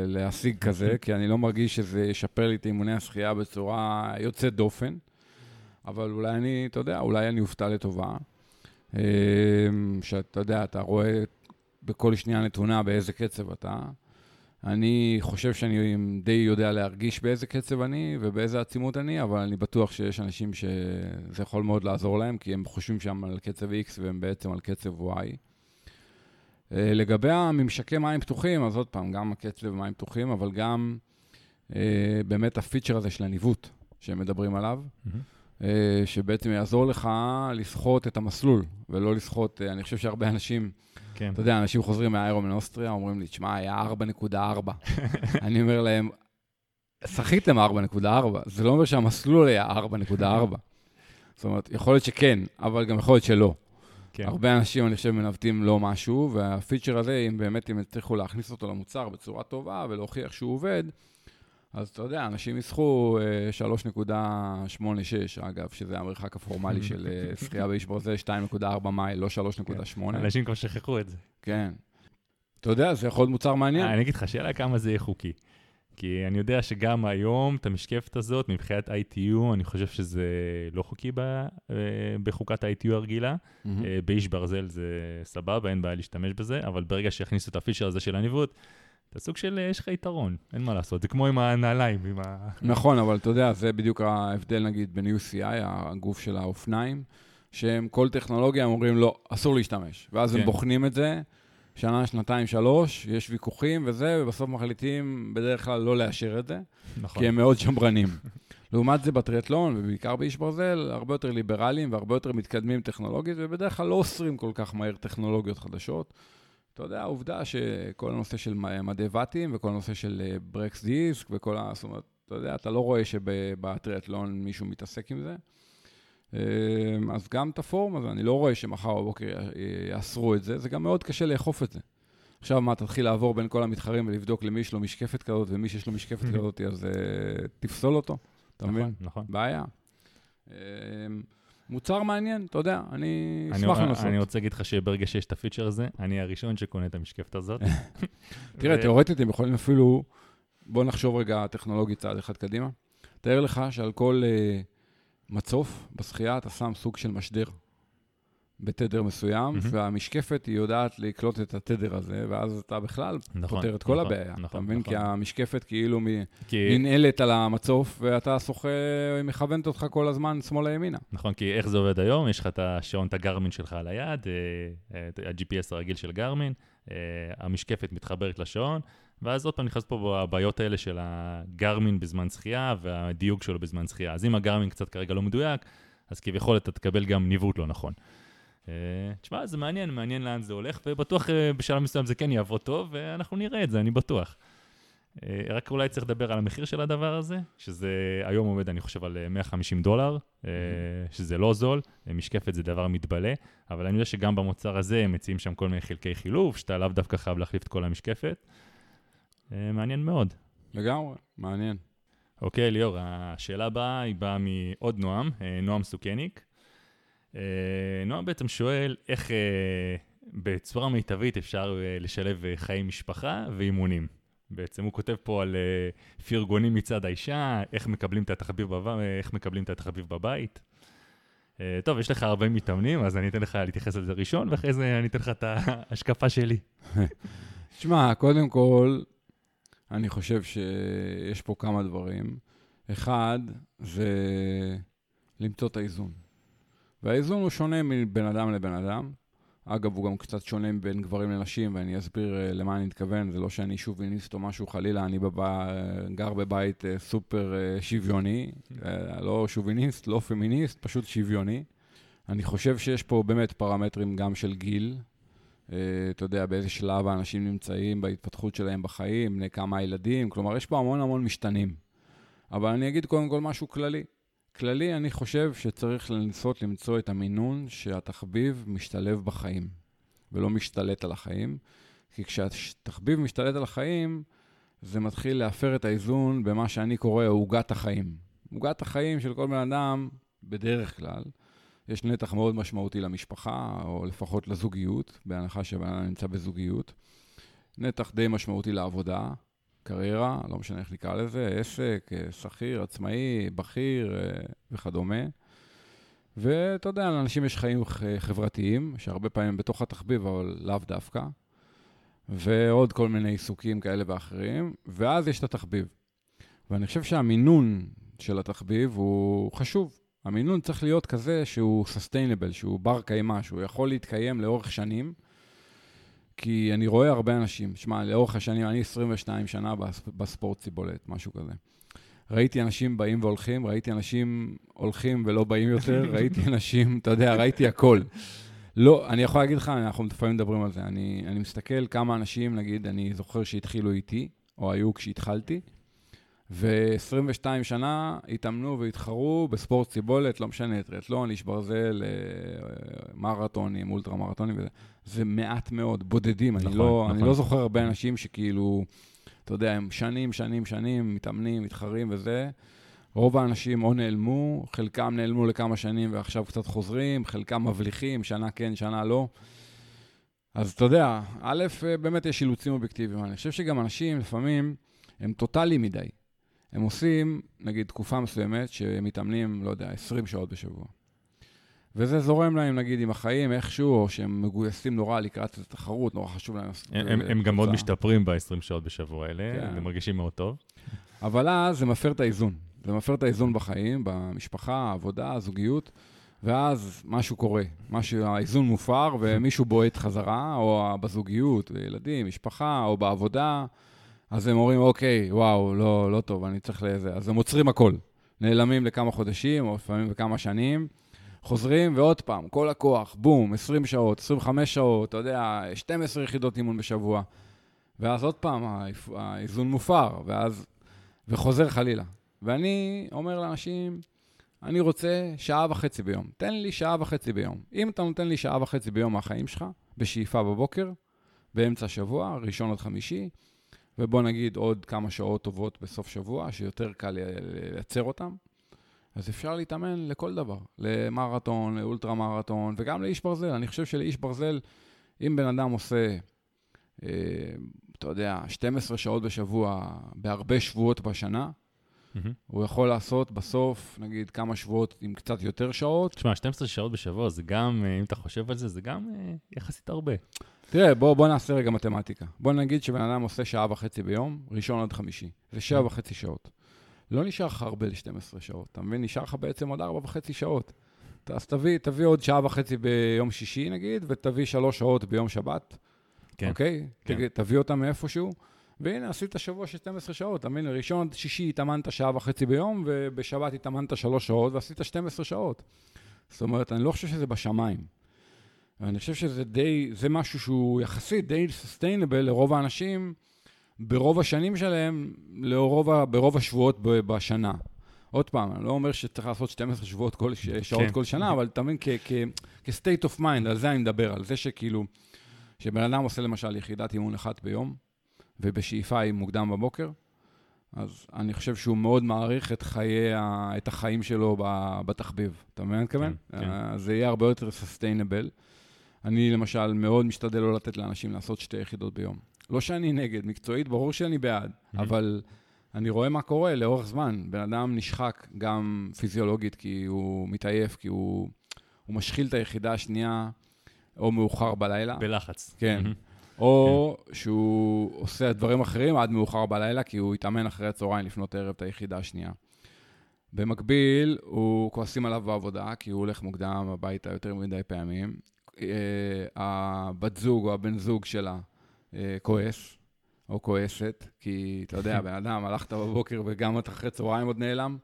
Speaker 2: להשיג כזה, כי אני לא מרגיש שזה ישפר לי את אימוני השחייה בצורה יוצאת דופן, אבל אולי אני, אתה יודע, אולי אני אופתע לטובה. שאתה יודע, אתה רואה בכל שנייה נתונה באיזה קצב אתה. אני חושב שאני די יודע להרגיש באיזה קצב אני ובאיזה עצימות אני, אבל אני בטוח שיש אנשים שזה יכול מאוד לעזור להם, כי הם חושבים שם על קצב X והם בעצם על קצב Y. אה, לגבי הממשקי מים פתוחים, אז עוד פעם, גם הקצב מים פתוחים, אבל גם אה, באמת הפיצ'ר הזה של הניווט שהם מדברים עליו, mm-hmm. שבעצם יעזור לך לסחוט את המסלול, ולא לסחוט, אני חושב שהרבה אנשים... כן. אתה יודע, אנשים חוזרים מהאיירומן אוסטריה, אומרים לי, תשמע, היה 4.4. *laughs* אני אומר להם, שחיתם 4.4, זה לא אומר שהמסלול היה 4.4. זאת אומרת, יכול להיות שכן, אבל גם יכול להיות שלא. כן. הרבה אנשים, אני חושב, מנווטים לא משהו, והפיצ'ר הזה, אם באמת הם יצליחו להכניס אותו למוצר בצורה טובה ולהוכיח שהוא עובד, אז אתה יודע, אנשים יסחו 3.86, אה, אגב, שזה המרחק הפורמלי *laughs* של אה, שחייה באיש ברזל, 2.4 מייל, לא 3.8.
Speaker 1: כן, אנשים כבר שכחו את זה.
Speaker 2: כן. אתה יודע, זה יכול להיות מוצר מעניין.
Speaker 1: אני אגיד לך, שאלה כמה זה יהיה חוקי. כי אני יודע שגם היום, את המשקפת הזאת, מבחינת ITU, אני חושב שזה לא חוקי ב, אה, בחוקת ה-ITU הרגילה. Mm-hmm. באיש ברזל זה סבבה, אין בעיה להשתמש בזה, אבל ברגע שיכניסו את הפישר הזה של הניווט, אתה סוג של, יש לך יתרון, אין מה לעשות, זה כמו עם הנעליים, עם ה...
Speaker 2: נכון, אבל אתה יודע, זה בדיוק ההבדל נגיד בין UCI, הגוף של האופניים, שהם כל טכנולוגיה, הם אומרים לא, אסור להשתמש. ואז כן. הם בוחנים את זה, שנה, שנתיים, שלוש, יש ויכוחים וזה, ובסוף מחליטים בדרך כלל לא לאשר את זה, נכון. כי הם מאוד שמרנים. *laughs* לעומת זה בטריאטלון, ובעיקר באיש ברזל, הרבה יותר ליברליים והרבה יותר מתקדמים טכנולוגית, ובדרך כלל לא אוסרים כל כך מהר טכנולוגיות חדשות. אתה יודע, העובדה שכל הנושא של מדי ואטים וכל הנושא של ברקס אה, דיסק וכל ה... זאת אומרת, אתה יודע, אתה לא רואה שבטריאטלון מישהו מתעסק עם זה. אה, אז גם את הפורום הזה, אני לא רואה שמחר בבוקר יאסרו את זה, זה גם מאוד קשה לאכוף את זה. עכשיו מה, תתחיל לעבור בין כל המתחרים ולבדוק למי יש לו משקפת כזאת ומי שיש לו משקפת *laughs* כזאת, אז תפסול אותו, אתה מבין? נכון, נכון. בעיה. מוצר מעניין, אתה יודע, אני אשמח לנסות.
Speaker 1: אני רוצה להגיד לך שברגע שיש את הפיצ'ר הזה, אני הראשון שקונה את המשקפת הזאת. *laughs*
Speaker 2: תראה, תיאורטית הם יכולים אפילו, בוא נחשוב רגע טכנולוגית צעד אחד קדימה. תאר לך שעל כל uh, מצוף בשחייה אתה שם סוג של משדר. בתדר מסוים, mm-hmm. והמשקפת היא יודעת לקלוט את התדר הזה, ואז אתה בכלל נכון, פותר את כל נכון, הבעיה. נכון, אתה מבין? נכון. כי המשקפת כאילו כי... ננעלת על המצוף, ואתה שוחה, היא מכוונת אותך כל הזמן שמאלה-ימינה.
Speaker 1: נכון, כי איך זה עובד היום? יש לך את השעון, את הגרמין שלך על היד, אה, ה-GPS הרגיל של גרמין, אה, המשקפת מתחברת לשעון, ואז עוד פעם נכנס פה הבעיות האלה של הגרמין בזמן שחייה, והדיוק שלו בזמן שחייה. אז אם הגרמין קצת כרגע לא מדויק, אז כביכול אתה תקבל גם ניווט לא נכון. אה, תשמע, זה מעניין, מעניין לאן זה הולך, ובטוח אה, בשלב מסוים זה כן יעבוד טוב, ואנחנו נראה את זה, אני בטוח. אה, רק אולי צריך לדבר על המחיר של הדבר הזה, שזה היום עומד, אני חושב, על 150 דולר, שזה לא זול, משקפת זה דבר מתבלה, אבל אני יודע שגם במוצר הזה הם מציעים שם כל מיני חלקי חילוף, שאתה לאו דווקא חייב להחליף את כל המשקפת. מעניין מאוד.
Speaker 2: לגמרי, מעניין.
Speaker 1: אוקיי, ליאור, השאלה הבאה היא באה מעוד נועם, נועם סוכניק. אה, נועם בעצם שואל איך אה, בצורה מיטבית אפשר אה, לשלב חיי משפחה ואימונים. בעצם הוא כותב פה על פרגונים מצד האישה, איך מקבלים את התחביב, בב... איך מקבלים את התחביב בבית. טוב, יש לך הרבה מתאמנים, אז אני אתן לך להתייחס לזה ראשון, ואחרי זה אני אתן לך את ההשקפה שלי. *laughs*
Speaker 2: תשמע, קודם כל, אני חושב שיש פה כמה דברים. אחד, זה למצוא את האיזון. והאיזון הוא שונה מבין אדם לבן אדם. אגב, הוא גם קצת שונה בין גברים לנשים, ואני אסביר uh, למה אני מתכוון. זה לא שאני שוביניסט או משהו, חלילה, אני בבא, גר בבית uh, סופר שוויוני. Uh, לא שוביניסט, לא פמיניסט, פשוט שוויוני. אני חושב שיש פה באמת פרמטרים גם של גיל. אתה יודע, באיזה שלב האנשים נמצאים בהתפתחות שלהם בחיים, בני כמה ילדים. כלומר, יש פה המון המון משתנים. אבל אני אגיד קודם כל משהו כללי. כללי, אני חושב שצריך לנסות למצוא את המינון שהתחביב משתלב בחיים, ולא משתלט על החיים. כי כשהתחביב משתלט על החיים, זה מתחיל להפר את האיזון במה שאני קורא עוגת החיים. עוגת החיים של כל בן אדם, בדרך כלל, יש נתח מאוד משמעותי למשפחה, או לפחות לזוגיות, בהנחה שבן אדם נמצא בזוגיות. נתח די משמעותי לעבודה, קריירה, לא משנה איך נקרא לזה, עסק, אה, שכיר, עצמאי, בכיר אה, וכדומה. ואתה יודע, לאנשים יש חיים חברתיים, שהרבה פעמים בתוך התחביב, אבל לאו דווקא. ועוד כל מיני עיסוקים כאלה ואחרים, ואז יש את התחביב. ואני חושב שהמינון של התחביב הוא חשוב. המינון צריך להיות כזה שהוא סוסטיינבל, שהוא בר קיימא, שהוא יכול להתקיים לאורך שנים. כי אני רואה הרבה אנשים, שמע, לאורך השנים, אני 22 שנה בספורט ציבולת, משהו כזה. ראיתי אנשים באים והולכים, ראיתי אנשים הולכים ולא באים יותר, *laughs* ראיתי אנשים, אתה יודע, ראיתי הכל. לא, אני יכול להגיד לך, אנחנו לפעמים מדברים על זה. אני, אני מסתכל כמה אנשים, נגיד, אני זוכר שהתחילו איתי, או היו כשהתחלתי, ו-22 שנה התאמנו והתחרו בספורט ציבולת, לא משנה, טריאטלון, איש ברזל, אה, מרתונים, אולטרה מרתונים וזה. זה מעט מאוד, בודדים. נכון, אני, לא, נכון. אני לא זוכר הרבה אנשים שכאילו, אתה יודע, הם שנים, שנים, שנים, מתאמנים, מתחרים וזה. רוב האנשים או נעלמו, חלקם נעלמו לכמה שנים ועכשיו קצת חוזרים, חלקם מבליחים, שנה כן, שנה לא. אז אתה יודע, א', באמת יש אילוצים אובייקטיביים. אני חושב שגם אנשים לפעמים הם טוטאליים מדי. הם עושים, נגיד, תקופה מסוימת שמתאמנים, לא יודע, 20 שעות בשבוע. וזה זורם להם, נגיד, עם החיים איכשהו, או שהם מגויסים נורא לקראת התחרות, נורא חשוב להם.
Speaker 1: הם, הם, הם גם מאוד משתפרים ב-20 שעות בשבוע האלה, כן. הם מרגישים מאוד טוב.
Speaker 2: אבל אז זה מפר את האיזון. זה מפר את האיזון בחיים, במשפחה, העבודה, הזוגיות, ואז משהו קורה. משהו, האיזון מופר, ומישהו בועט חזרה, או בזוגיות, ילדים, משפחה, או בעבודה. אז הם אומרים, אוקיי, וואו, לא, לא טוב, אני צריך לזה. אז הם עוצרים הכל. נעלמים לכמה חודשים, או לפעמים לכמה שנים, חוזרים, ועוד פעם, כל הכוח, בום, 20 שעות, 25 שעות, אתה יודע, 12 יחידות אימון בשבוע. ואז עוד פעם, האיזון מופר, ואז, וחוזר חלילה. ואני אומר לאנשים, אני רוצה שעה וחצי ביום. תן לי שעה וחצי ביום. אם אתה נותן לי שעה וחצי ביום מהחיים שלך, בשאיפה בבוקר, באמצע השבוע, ראשון עד חמישי, ובוא נגיד עוד כמה שעות טובות בסוף שבוע, שיותר קל לייצר אותן, אז אפשר להתאמן לכל דבר, למרתון, לאולטרה מרתון, וגם לאיש ברזל. אני חושב שלאיש ברזל, אם בן אדם עושה, אה, אתה יודע, 12 שעות בשבוע, בהרבה שבועות בשנה, Mm-hmm. הוא יכול לעשות בסוף, נגיד, כמה שבועות עם קצת יותר שעות.
Speaker 1: תשמע, 12 שעות בשבוע זה גם, אה, אם אתה חושב על זה, זה גם אה, יחסית הרבה.
Speaker 2: תראה, בוא, בוא נעשה רגע מתמטיקה. בוא נגיד שבן אדם עושה שעה וחצי ביום, ראשון עד חמישי. זה שבע וחצי שעות. לא נשאר לך הרבה ל-12 שעות, אתה מבין? נשאר לך בעצם עוד ארבע וחצי שעות. אז תביא, תביא עוד שעה וחצי ביום שישי, נגיד, ותביא שלוש שעות ביום שבת. כן. אוקיי? כן. תביא אותם מאיפשהו. והנה, עשית שבוע של 12 שעות, אתה מבין? ראשון עד שישי התאמנת שעה וחצי ביום, ובשבת התאמנת שלוש שעות, ועשית 12 שעות. זאת אומרת, אני לא חושב שזה בשמיים. ואני חושב שזה די, זה משהו שהוא יחסית די סוסטיינבל לרוב האנשים ברוב השנים שלהם, לרוב, ברוב השבועות בשנה. עוד פעם, אני לא אומר שצריך לעשות 12 שבועות כל, שעות כן. כל שנה, אבל אתה מבין, כ-state of mind, על זה אני מדבר, על זה שכאילו, שבן אדם עושה למשל יחידת אימון אחת ביום, ובשאיפה היא מוקדם בבוקר, אז אני חושב שהוא מאוד מעריך את חיי, את החיים שלו בתחביב. אתה מבין מה אני מתכוון? כן, כן. אה, זה יהיה הרבה יותר סוסטיינבל. אני למשל מאוד משתדל לא לתת לאנשים לעשות שתי יחידות ביום. לא שאני נגד, מקצועית, ברור שאני בעד, mm-hmm. אבל אני רואה מה קורה לאורך זמן. בן אדם נשחק גם פיזיולוגית כי הוא מתעייף, כי הוא, הוא משחיל את היחידה השנייה או מאוחר בלילה.
Speaker 1: בלחץ.
Speaker 2: כן. Mm-hmm. או כן. שהוא עושה דברים אחרים עד מאוחר בלילה, כי הוא התאמן אחרי הצהריים לפנות ערב את היחידה השנייה. במקביל, הוא כועסים עליו בעבודה, כי הוא הולך מוקדם הביתה יותר מדי פעמים. אה, הבת זוג או הבן זוג שלה אה, כועס, או כועסת, כי אתה יודע, *laughs* בן אדם, הלכת בבוקר וגם אתה אחרי צהריים עוד נעלם,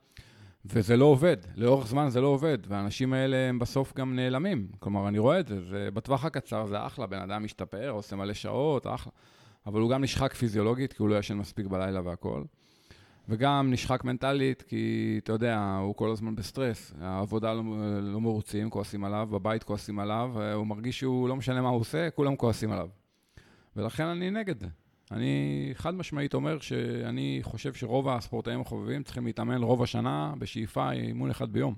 Speaker 2: וזה לא עובד, לאורך זמן זה לא עובד, והאנשים האלה הם בסוף גם נעלמים. כלומר, אני רואה את זה, זה בטווח הקצר זה אחלה, בן אדם משתפר, עושה מלא שעות, אחלה, אבל הוא גם נשחק פיזיולוגית, כי הוא לא ישן מספיק בלילה והכול. וגם נשחק מנטלית, כי אתה יודע, הוא כל הזמן בסטרס. העבודה לא, לא מרוצים, כועסים עליו, בבית כועסים עליו, הוא מרגיש שהוא לא משנה מה הוא עושה, כולם כועסים עליו. ולכן אני נגד זה. אני חד משמעית אומר שאני חושב שרוב הספורטאים החובבים צריכים להתאמן רוב השנה בשאיפה אימון אחד ביום.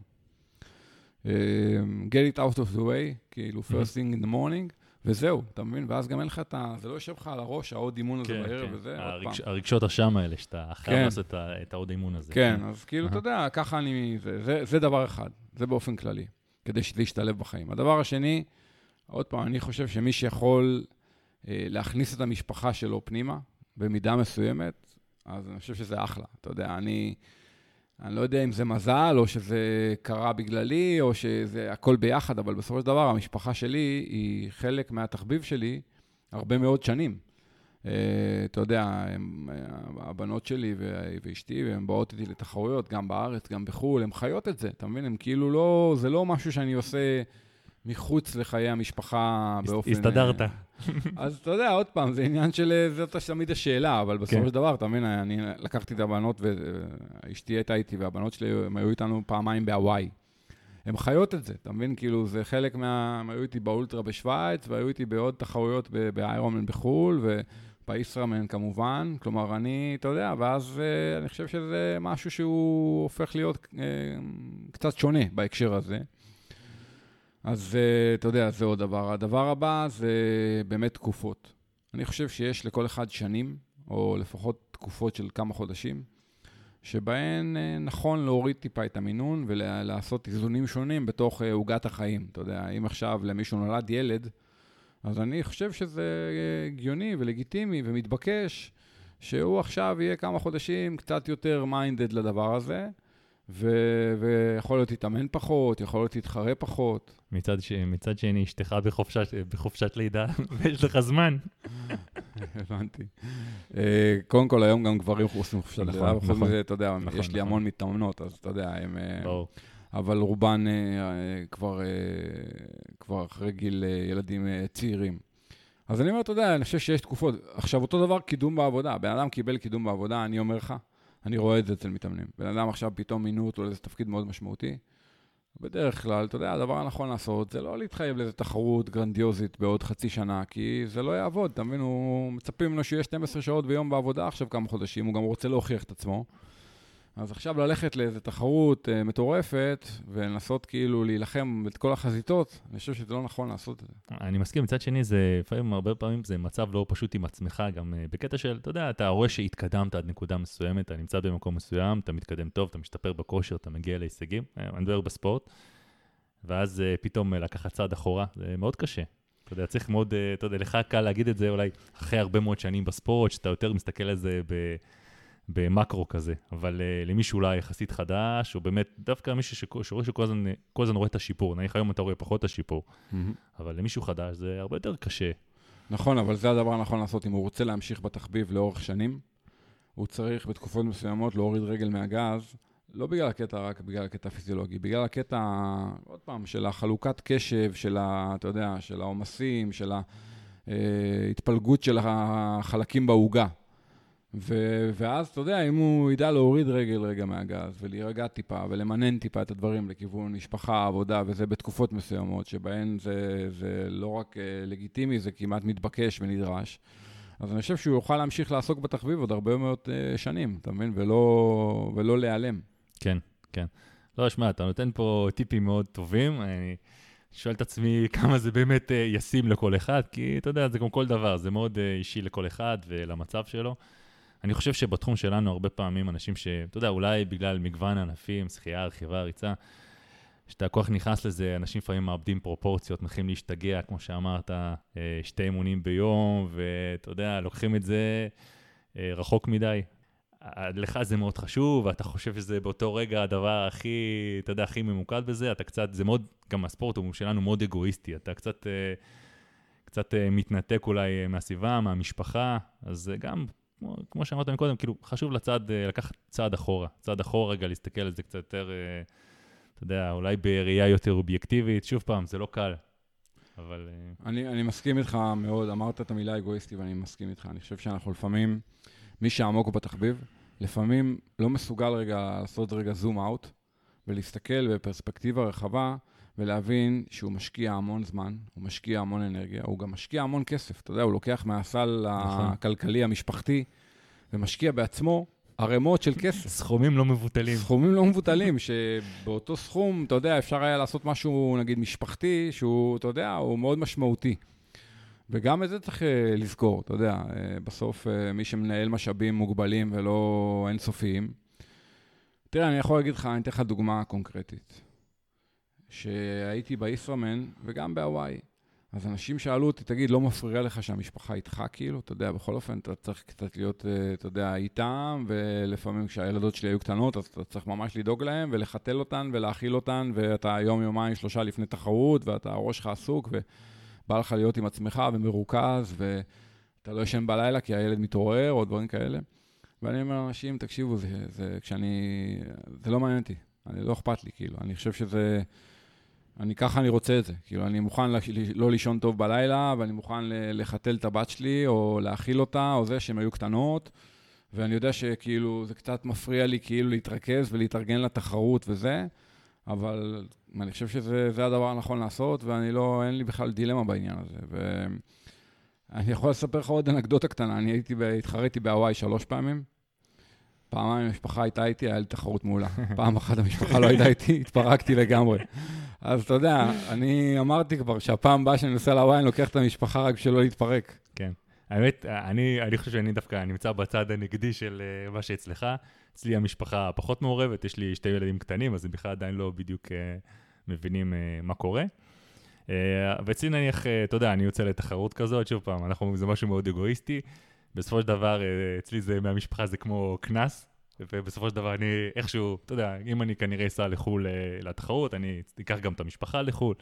Speaker 2: get it out of the way, כאילו first thing in the morning, וזהו, אתה מבין? ואז גם אין לך את ה... זה לא יושב לך על הראש, העוד אימון הזה
Speaker 1: כן,
Speaker 2: בערב
Speaker 1: כן.
Speaker 2: וזה, עוד
Speaker 1: הרגש-
Speaker 2: פעם.
Speaker 1: הרגשות אשם האלה, שאתה חייב
Speaker 2: כן.
Speaker 1: לעשות את העוד אימון הזה.
Speaker 2: כן, אז כאילו, אתה. יודע, ככה אני... זה, זה, זה דבר אחד, זה באופן כללי, כדי שזה ישתלב בחיים. הדבר השני, עוד פעם, אני חושב שמי שיכול אה, להכניס את המשפחה שלו פנימה, במידה מסוימת, אז אני חושב שזה אחלה. אתה יודע, אני... אני לא יודע אם זה מזל, או שזה קרה בגללי, או שזה הכל ביחד, אבל בסופו של דבר המשפחה שלי היא חלק מהתחביב שלי הרבה מאוד שנים. אה, אתה יודע, הם, אה, הבנות שלי ואשתי, והן באות איתי לתחרויות, גם בארץ, גם בחו"ל, הן חיות את זה, אתה מבין? הם כאילו לא, זה לא משהו שאני עושה מחוץ לחיי המשפחה באופן...
Speaker 1: הסתדרת.
Speaker 2: אה, אז אתה יודע, עוד פעם, זה עניין של, אה, זאת תמיד השאלה, אבל בסופו
Speaker 1: כן.
Speaker 2: של דבר, אתה מבין, אני לקחתי את הבנות, ואשתי הייתה איתי, והבנות שלי, הם היו איתנו פעמיים בהוואי. הן חיות את זה, אתה מבין? כאילו, זה חלק מה... הם היו איתי באולטרה בשוויץ, והיו איתי בעוד תחרויות באיירומן בחו"ל, ובאיסרמן כמובן. כלומר, אני, אתה יודע, ואז אה, אני חושב שזה משהו שהוא הופך להיות אה, קצת שונה בהקשר הזה. אז אה, אתה יודע, זה עוד דבר. הדבר הבא זה באמת תקופות. אני חושב שיש לכל אחד שנים, או לפחות תקופות של כמה חודשים, שבהן אה, נכון להוריד טיפה את המינון ולעשות איזונים שונים בתוך אה, עוגת החיים. אתה יודע, אם עכשיו למישהו נולד ילד, אז אני חושב שזה הגיוני ולגיטימי ומתבקש שהוא עכשיו יהיה כמה חודשים קצת יותר מיינדד לדבר הזה, ו- ויכול להיות יתאמן פחות, יכול להיות יתחרה פחות.
Speaker 1: מצד, ש... מצד שני, אשתך בחופשת, בחופשת לידה, *laughs* ויש לך זמן. *laughs*
Speaker 2: הבנתי. אה, קודם כל, היום גם גברים עושים חופשת
Speaker 1: נכון,
Speaker 2: לידה, וחוץ
Speaker 1: נכון.
Speaker 2: מזה, אתה יודע,
Speaker 1: נכון,
Speaker 2: יש לי
Speaker 1: נכון.
Speaker 2: המון מתאמנות, אז אתה יודע, הם... אה,
Speaker 1: ברור.
Speaker 2: אבל רובן אה, כבר, כבר אחרי גיל ילדים צעירים. אז אני אומר, אתה יודע, אני חושב שיש תקופות. עכשיו, אותו דבר קידום בעבודה. בן אדם קיבל קידום בעבודה, אני אומר לך, אני רואה את זה אצל מתאמנים. בן אדם עכשיו פתאום מינו אותו לאיזה תפקיד מאוד משמעותי. בדרך כלל, אתה יודע, הדבר הנכון לעשות זה לא להתחייב לאיזו תחרות גרנדיוזית בעוד חצי שנה, כי זה לא יעבוד, אתה מבין? הוא מצפים ממנו שיהיה 12 שעות ביום בעבודה עכשיו כמה חודשים, הוא גם רוצה להוכיח את עצמו. אז עכשיו ללכת לאיזו תחרות uh, מטורפת ולנסות כאילו להילחם את כל החזיתות, אני חושב שזה לא נכון לעשות את זה.
Speaker 1: אני מסכים, מצד שני, זה לפעמים, הרבה פעמים זה מצב לא פשוט עם עצמך, גם uh, בקטע של, אתה יודע, אתה רואה שהתקדמת עד נקודה מסוימת, אתה נמצא במקום מסוים, אתה מתקדם טוב, אתה משתפר בכושר, אתה מגיע להישגים, uh, אני מדבר בספורט, ואז uh, פתאום uh, לקחת צעד אחורה, זה מאוד קשה. אתה יודע, צריך מאוד, uh, אתה יודע, לך קל להגיד את זה אולי אחרי הרבה מאוד שנים בספורט, שאתה יותר מסתכל על זה ב... במקרו כזה, אבל uh, למישהו אולי יחסית חדש, או באמת, דווקא מישהו שכל- שרואה שכל הזמן, כל הזמן רואה את השיפור, נניח היום אתה רואה פחות את השיפור, אבל למישהו חדש זה הרבה יותר קשה.
Speaker 2: נכון, אבל זה הדבר הנכון לעשות. אם הוא רוצה להמשיך בתחביב לאורך שנים, הוא צריך בתקופות מסוימות להוריד רגל מהגז, לא בגלל הקטע, רק בגלל הקטע הפיזיולוגי, בגלל הקטע, עוד פעם, של החלוקת קשב, של ה... אתה יודע, של העומסים, של ההתפלגות של החלקים בעוגה. ו- ואז, אתה יודע, אם הוא ידע להוריד רגל רגע מהגז ולהירגע טיפה ולמנן טיפה את הדברים לכיוון משפחה, עבודה, וזה בתקופות מסוימות שבהן זה, זה לא רק uh, לגיטימי, זה כמעט מתבקש ונדרש. אז אני חושב שהוא יוכל להמשיך לעסוק בתחביב עוד הרבה מאוד uh, שנים, אתה מבין? ולא, ולא להיעלם.
Speaker 1: כן, כן. לא, שמע, אתה נותן פה טיפים מאוד טובים. אני שואל את עצמי *laughs* כמה זה באמת אה, ישים לכל אחד, כי אתה יודע, זה כמו כל דבר, זה מאוד אה, אישי לכל אחד ולמצב שלו. אני חושב שבתחום שלנו הרבה פעמים אנשים ש... אתה יודע, אולי בגלל מגוון ענפים, שחייה, רכיבה, ריצה, כשאתה כל כך נכנס לזה, אנשים לפעמים מאבדים פרופורציות, מתחילים להשתגע, כמו שאמרת, אה, שתי אימונים ביום, ואתה יודע, לוקחים את זה אה, רחוק מדי. אה, לך זה מאוד חשוב, ואתה חושב שזה באותו רגע הדבר הכי, אתה יודע, הכי ממוקד בזה, אתה קצת, זה מאוד, גם הספורט הוא שלנו מאוד אגואיסטי, אתה קצת, קצת מתנתק אולי מהסביבה, מהמשפחה, אז גם, כמו, כמו שאמרת מקודם, כאילו, חשוב לצד, אה, לקחת צעד אחורה, צעד אחורה רגע, להסתכל על זה קצת יותר, אה, אתה יודע, אולי בראייה יותר אובייקטיבית, שוב פעם, זה לא קל, אבל... אה,
Speaker 2: אני, אני מסכים איתך מאוד, אמרת את המילה אגואיסטי ואני מסכים איתך. אני חושב שאנחנו לפעמים, מי שעמוק בתחביב, לפעמים לא מסוגל רגע לעשות רגע זום אאוט ולהסתכל בפרספקטיבה רחבה ולהבין שהוא משקיע המון זמן, הוא משקיע המון אנרגיה, הוא גם משקיע המון כסף. אתה יודע, הוא לוקח מהסל
Speaker 1: נכון.
Speaker 2: הכלכלי המשפחתי ומשקיע בעצמו ערימות של כסף.
Speaker 1: סכומים לא מבוטלים.
Speaker 2: סכומים לא מבוטלים, שבאותו סכום, אתה יודע, אפשר היה לעשות משהו, נגיד, משפחתי, שהוא, אתה יודע, הוא מאוד משמעותי. וגם את זה צריך אה, לזכור, אתה יודע, אה, בסוף אה, מי שמנהל משאבים מוגבלים ולא אינסופיים. תראה, אני יכול להגיד לך, אני אתן לך דוגמה קונקרטית. שהייתי בישראמן וגם בהוואי. אז אנשים שאלו אותי, תגיד, לא מפריע לך שהמשפחה איתך, כאילו? אתה יודע, בכל אופן, אתה צריך קצת להיות, אתה יודע, איתם, ולפעמים כשהילדות שלי היו קטנות, אז אתה צריך ממש לדאוג להם, ולחתל אותן, ולהאכיל אותן, ואתה יום, יומיים, שלושה לפני תחרות, ואתה, הראש שלך עסוק, ו... בא לך להיות עם עצמך ומרוכז, ואתה לא ישן בלילה כי הילד מתעורר, או דברים כאלה. ואני אומר לאנשים, תקשיבו, זה, זה, כשאני... זה לא מעניין אותי, אני, לא אכפת לי, כאילו. אני חושב שזה... אני ככה אני רוצה את זה. כאילו, אני מוכן לא לישון טוב בלילה, ואני מוכן לחתל את הבת שלי, או להאכיל אותה, או זה, שהן היו קטנות. ואני יודע שכאילו, זה קצת מפריע לי כאילו להתרכז ולהתארגן לתחרות וזה, אבל אני חושב שזה הדבר הנכון לעשות, ואני לא, אין לי בכלל דילמה בעניין הזה. ואני יכול לספר לך עוד אנקדוטה קטנה, אני הייתי, התחרתי בהוואי שלוש פעמים. פעמיים המשפחה הייתה איתי, היה לי תחרות מעולה. *laughs* פעם אחת המשפחה לא הייתה איתי, התפרקתי לגמרי. אז אתה יודע, אני אמרתי כבר שהפעם הבאה שאני נוסע להוואי, אני לוקח את המשפחה רק בשביל לא להתפרק.
Speaker 1: כן. האמת, אני, אני חושב שאני דווקא נמצא בצד הנגדי של uh, מה שאצלך. אצלי המשפחה פחות מעורבת, יש לי שתי ילדים קטנים, אז הם בכלל עדיין לא בדיוק uh, מבינים uh, מה קורה. ואצלי נניח, אתה יודע, אני יוצא לתחרות כזאת, שוב פעם, אנחנו, זה משהו מאוד אגואיסטי. בסופו של דבר, uh, אצלי זה, מהמשפחה זה כמו קנס, ובסופו של דבר אני איכשהו, אתה יודע, אם אני כנראה אסע לחו"ל uh, לתחרות, אני אקח גם את המשפחה לחו"ל,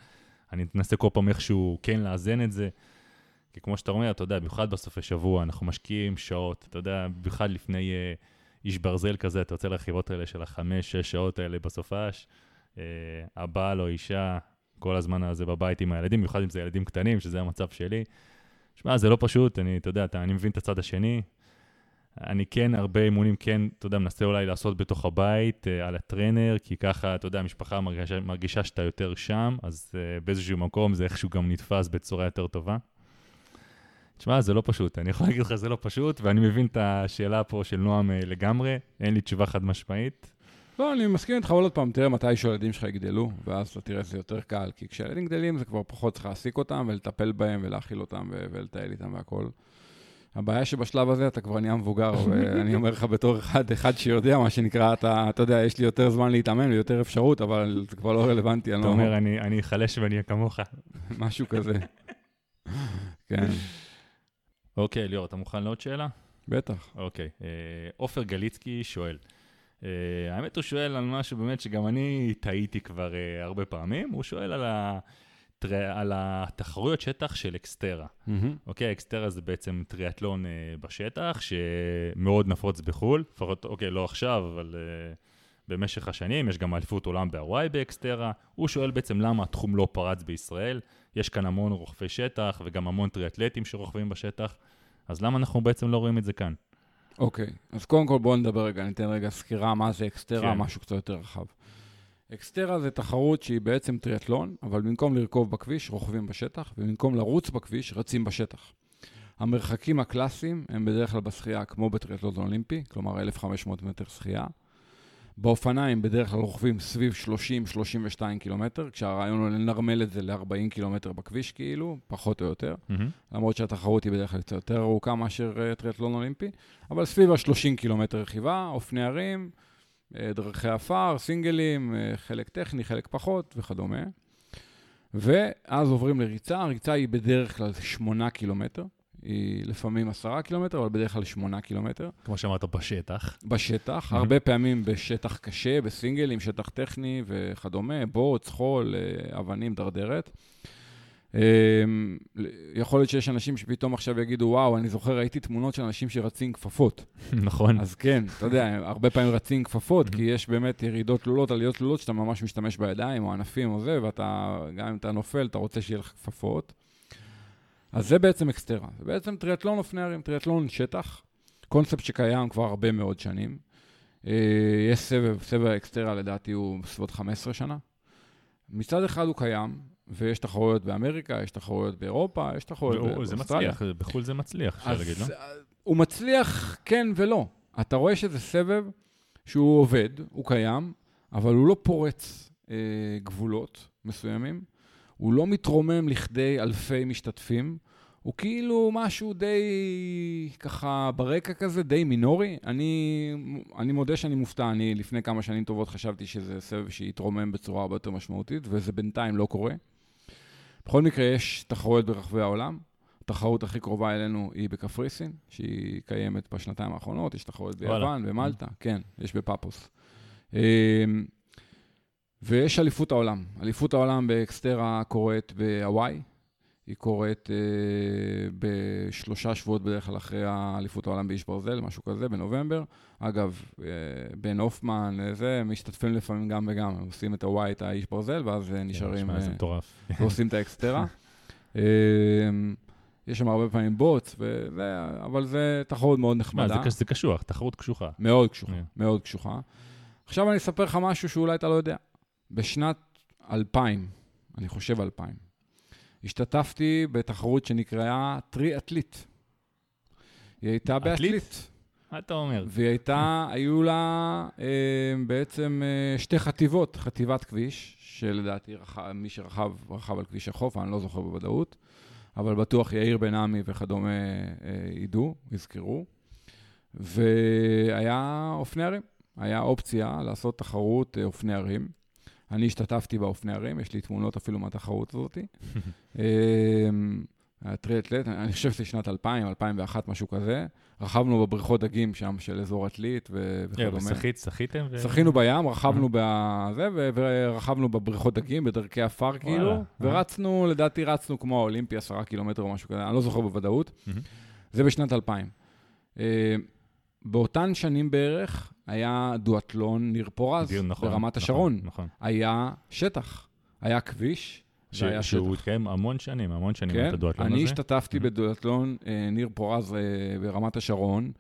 Speaker 1: אני אנסה כל פעם איכשהו כן לאזן את זה. כי כמו שאתה אומר, אתה יודע, במיוחד בסופי שבוע, אנחנו משקיעים שעות, אתה יודע, במיוחד לפני uh, איש ברזל כזה, אתה יוצא לרכיבות האלה של החמש, שש שעות האלה בסופש, הבעל או אישה, כל הזמן הזה בבית עם הילדים, במיוחד אם זה ילדים קטנים, שזה המצב שלי. שמע, זה לא פשוט, אני, אתה יודע, אתה, אני מבין את הצד השני. אני כן, הרבה אימונים כן, אתה יודע, מנסה אולי לעשות בתוך הבית, uh, על הטרנר, כי ככה, אתה יודע, המשפחה מרגישה, מרגישה שאתה יותר שם, אז uh, באיזשהו מקום זה איכשהו גם נתפס בצורה יותר טובה. תשמע, זה לא פשוט, אני יכול להגיד לך, זה לא פשוט, ואני מבין את השאלה פה של נועם אה, לגמרי, אין לי תשובה חד משמעית.
Speaker 2: לא, אני מסכים איתך עוד פעם, תראה מתי שהילדים שלך יגדלו, ואז אתה תראה שזה יותר קל, כי כשהילדים גדלים זה כבר פחות צריך להעסיק אותם ולטפל בהם ולהאכיל אותם ולטייל איתם והכול. הבעיה שבשלב הזה אתה כבר נהיה מבוגר, *laughs* ואני אומר לך בתור אחד, אחד שיודע, מה שנקרא, אתה, אתה יודע, יש לי יותר זמן להתאמן ויותר אפשרות, אבל זה כבר לא רלוונטי.
Speaker 1: אתה לא אומר, אני, אני אחלש ואני אהיה כמוך. *laughs*
Speaker 2: משהו כזה. כן.
Speaker 1: אוקיי, ליאור, אתה מוכן לעוד שאלה?
Speaker 2: בטח.
Speaker 1: אוקיי. אה, עופר גליצקי שואל. Uh, האמת, הוא שואל על משהו באמת שגם אני טעיתי כבר uh, הרבה פעמים. הוא שואל על, הטר... על התחרויות שטח של אקסטרה. Mm-hmm. אוקיי, XTERRA זה בעצם טריאטלון uh, בשטח, שמאוד נפוץ בחו"ל. לפחות, אוקיי, לא עכשיו, אבל uh, במשך השנים. יש גם אליפות עולם בהוואי ב XTERRA. הוא שואל בעצם למה התחום לא פרץ בישראל. יש כאן המון רוכבי שטח וגם המון טריאטלטים שרוכבים בשטח, אז למה אנחנו בעצם לא רואים את זה כאן?
Speaker 2: אוקיי, okay. אז קודם כל בואו נדבר רגע, ניתן רגע סקירה מה זה XTERRA, כן. משהו קצת יותר רחב. XTERRA זה תחרות שהיא בעצם טריאטלון, אבל במקום לרכוב בכביש, רוכבים בשטח, ובמקום לרוץ בכביש, רצים בשטח. המרחקים הקלאסיים הם בדרך כלל בשחייה כמו בטריאטלון אולימפי, כלומר 1,500 מטר שחייה. באופניים בדרך כלל רוכבים סביב 30-32 קילומטר, כשהרעיון הוא לנרמל את זה ל-40 קילומטר בכביש כאילו, פחות או יותר. Mm-hmm. למרות שהתחרות היא בדרך כלל קצת יותר ארוכה מאשר uh, טריאטלון אולימפי, אבל סביב ה-30 קילומטר רכיבה, אופני ערים, uh, דרכי עפר, סינגלים, uh, חלק טכני, חלק פחות וכדומה. ואז עוברים לריצה, הריצה היא בדרך כלל 8 קילומטר. היא לפעמים עשרה קילומטר, אבל בדרך כלל שמונה קילומטר.
Speaker 1: כמו שאמרת, בשטח.
Speaker 2: בשטח, הרבה פעמים בשטח קשה, בסינגלים, שטח טכני וכדומה, בוץ, חול, אה, אבנים, דרדרת. אמ, יכול להיות שיש אנשים שפתאום עכשיו יגידו, וואו, אני זוכר, ראיתי תמונות של אנשים שרצים כפפות. *laughs*
Speaker 1: נכון.
Speaker 2: אז כן, אתה יודע, הרבה פעמים רצים כפפות, כי יש באמת ירידות תלולות, עליות תלולות, שאתה ממש משתמש בידיים, או ענפים או זה, ואתה, גם אם אתה נופל, אתה רוצה שיהיה לך כפפות. אז זה בעצם אקסטרה. זה בעצם טריאטלון אופני ערים, טריאטלון שטח, קונספט שקיים כבר הרבה מאוד שנים. אה, יש סבב, סבב האקסטרה לדעתי הוא בסביבות 15 שנה. מצד אחד הוא קיים, ויש תחרויות באמריקה, יש תחרויות באירופה, יש תחרויות באוסטרליה.
Speaker 1: זה מצליח, בחו"ל זה מצליח, אפשר להגיד, לא?
Speaker 2: הוא מצליח כן ולא. אתה רואה שזה סבב שהוא עובד, הוא קיים, אבל הוא לא פורץ אה, גבולות מסוימים, הוא לא מתרומם לכדי אלפי משתתפים, הוא כאילו משהו די ככה ברקע כזה, די מינורי. אני, אני מודה שאני מופתע, אני לפני כמה שנים טובות חשבתי שזה סבב שיתרומם בצורה הרבה יותר משמעותית, וזה בינתיים לא קורה. בכל מקרה, יש תחרויות ברחבי העולם. התחרות הכי קרובה אלינו היא בקפריסין, שהיא קיימת בשנתיים האחרונות, יש תחרויות ביוון, במלטה, כן, יש בפאפוס. ויש אליפות העולם. אליפות העולם ב XTERRA קורית בהוואי, היא קורית אה, בשלושה שבועות בדרך כלל אחרי האליפות העולם באיש ברזל, משהו כזה, בנובמבר. אגב, אה, בן הופמן, אה, זה, משתתפים לפעמים גם וגם, הם עושים את הוואי, את האיש ברזל, ואז אה, נשארים...
Speaker 1: זה מטורף. *laughs*
Speaker 2: ועושים את ה XTERRA. *laughs* אה, יש שם הרבה פעמים בוץ, וזה, אבל זה תחרות מאוד נחמדה.
Speaker 1: מה, זה, זה קשוח, תחרות קשוחה.
Speaker 2: מאוד קשוחה, yeah. מאוד קשוחה. עכשיו אני אספר לך משהו שאולי אתה לא יודע. בשנת 2000, אני חושב 2000, השתתפתי בתחרות שנקראה טרי-אתלית. היא הייתה באתלית.
Speaker 1: מה אתה אומר?
Speaker 2: והיא הייתה, היו לה אה, בעצם אה, שתי חטיבות, חטיבת כביש, שלדעתי רחב, מי שרכב, רכב על כביש החוף, אני לא זוכר בוודאות, אבל בטוח יאיר בן עמי וכדומה אה, ידעו, יזכרו. והיה אופני ערים, היה אופציה לעשות תחרות אה, אופני ערים. אני השתתפתי באופני ערים, יש לי תמונות אפילו מהתחרות הזאת. *laughs* הטריאטלט, אני חושב שזה שנת 2000, 2001, משהו כזה. רכבנו בבריכות דגים שם של אזור עתלית וכדומה.
Speaker 1: ושחית, שחיתם?
Speaker 2: שחינו בים, רכבנו בזה, ורכבנו בבריכות דגים, בדרכי עפר כאילו, ורצנו, לדעתי רצנו כמו האולימפי, עשרה קילומטר או משהו כזה, אני לא זוכר בוודאות. זה בשנת 2000. באותן שנים בערך היה דואטלון ניר פורז נכון, ברמת נכון, השרון. נכון. היה שטח, היה כביש,
Speaker 1: ש- והיה שטח. שהוא התקיים המון שנים, המון שנים
Speaker 2: כן,
Speaker 1: את הדואטלון
Speaker 2: הזה. אני השתתפתי mm-hmm. בדואטלון אה, ניר פורז אה, ברמת השרון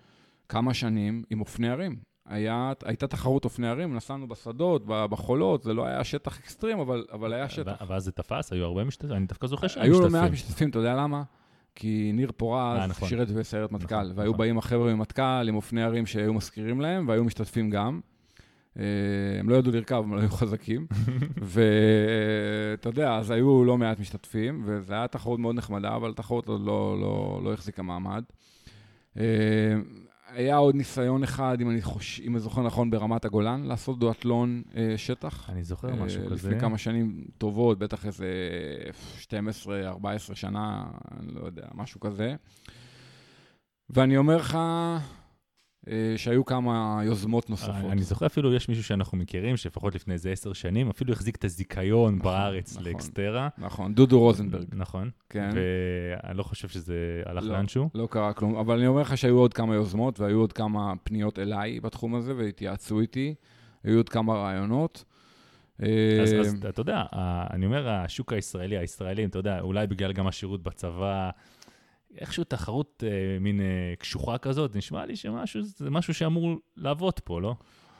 Speaker 2: כמה שנים עם אופני ערים. היה, הייתה תחרות אופני ערים, נסענו בשדות, בחולות, זה לא היה שטח אקסטרים, אבל, אבל היה שטח.
Speaker 1: ואז זה תפס? היו הרבה משתתפים? אני דווקא זוכר שהיו משתתפים.
Speaker 2: היו לא מעט משתתפים, אתה יודע למה? כי ניר פורז אה, נכון. שירת בסיירת מטכ"ל, נכון, והיו נכון. באים החבר'ה ממטכ"ל עם אופני ערים שהיו מזכירים להם, והיו משתתפים גם. אה, הם לא ידעו לרכב, הם לא היו חזקים. *laughs* ואתה יודע, אז היו לא מעט משתתפים, וזו הייתה תחרות מאוד נחמדה, אבל תחרות לא, לא, לא, לא החזיקה מעמד. היה עוד ניסיון אחד, אם אני, חוש... אם אני זוכר נכון, ברמת הגולן, לעשות דואטלון אה, שטח.
Speaker 1: אני זוכר אה, משהו
Speaker 2: לפני
Speaker 1: כזה.
Speaker 2: לפני כמה שנים טובות, בטח איזה 12-14 שנה, אני לא יודע, משהו כזה. ואני אומר לך, שהיו כמה יוזמות נוספות.
Speaker 1: אני זוכר אפילו, יש מישהו שאנחנו מכירים, שלפחות לפני איזה עשר שנים, אפילו החזיק את הזיכיון נכון, בארץ נכון, לאקסטרה.
Speaker 2: נכון, דודו רוזנברג.
Speaker 1: נכון. כן. ואני לא חושב שזה הלך
Speaker 2: לא,
Speaker 1: לאנשהו.
Speaker 2: לא קרה כלום, אבל אני אומר לך שהיו עוד כמה יוזמות, והיו עוד כמה פניות אליי בתחום הזה, והתייעצו איתי, היו עוד כמה רעיונות.
Speaker 1: אז, אז אתה יודע, אני אומר, השוק הישראלי, הישראלים, אתה יודע, אולי בגלל גם השירות בצבא, איכשהו תחרות אה, מין אה, קשוחה כזאת, נשמע לי שמשהו, זה משהו שאמור לעבוד פה, לא?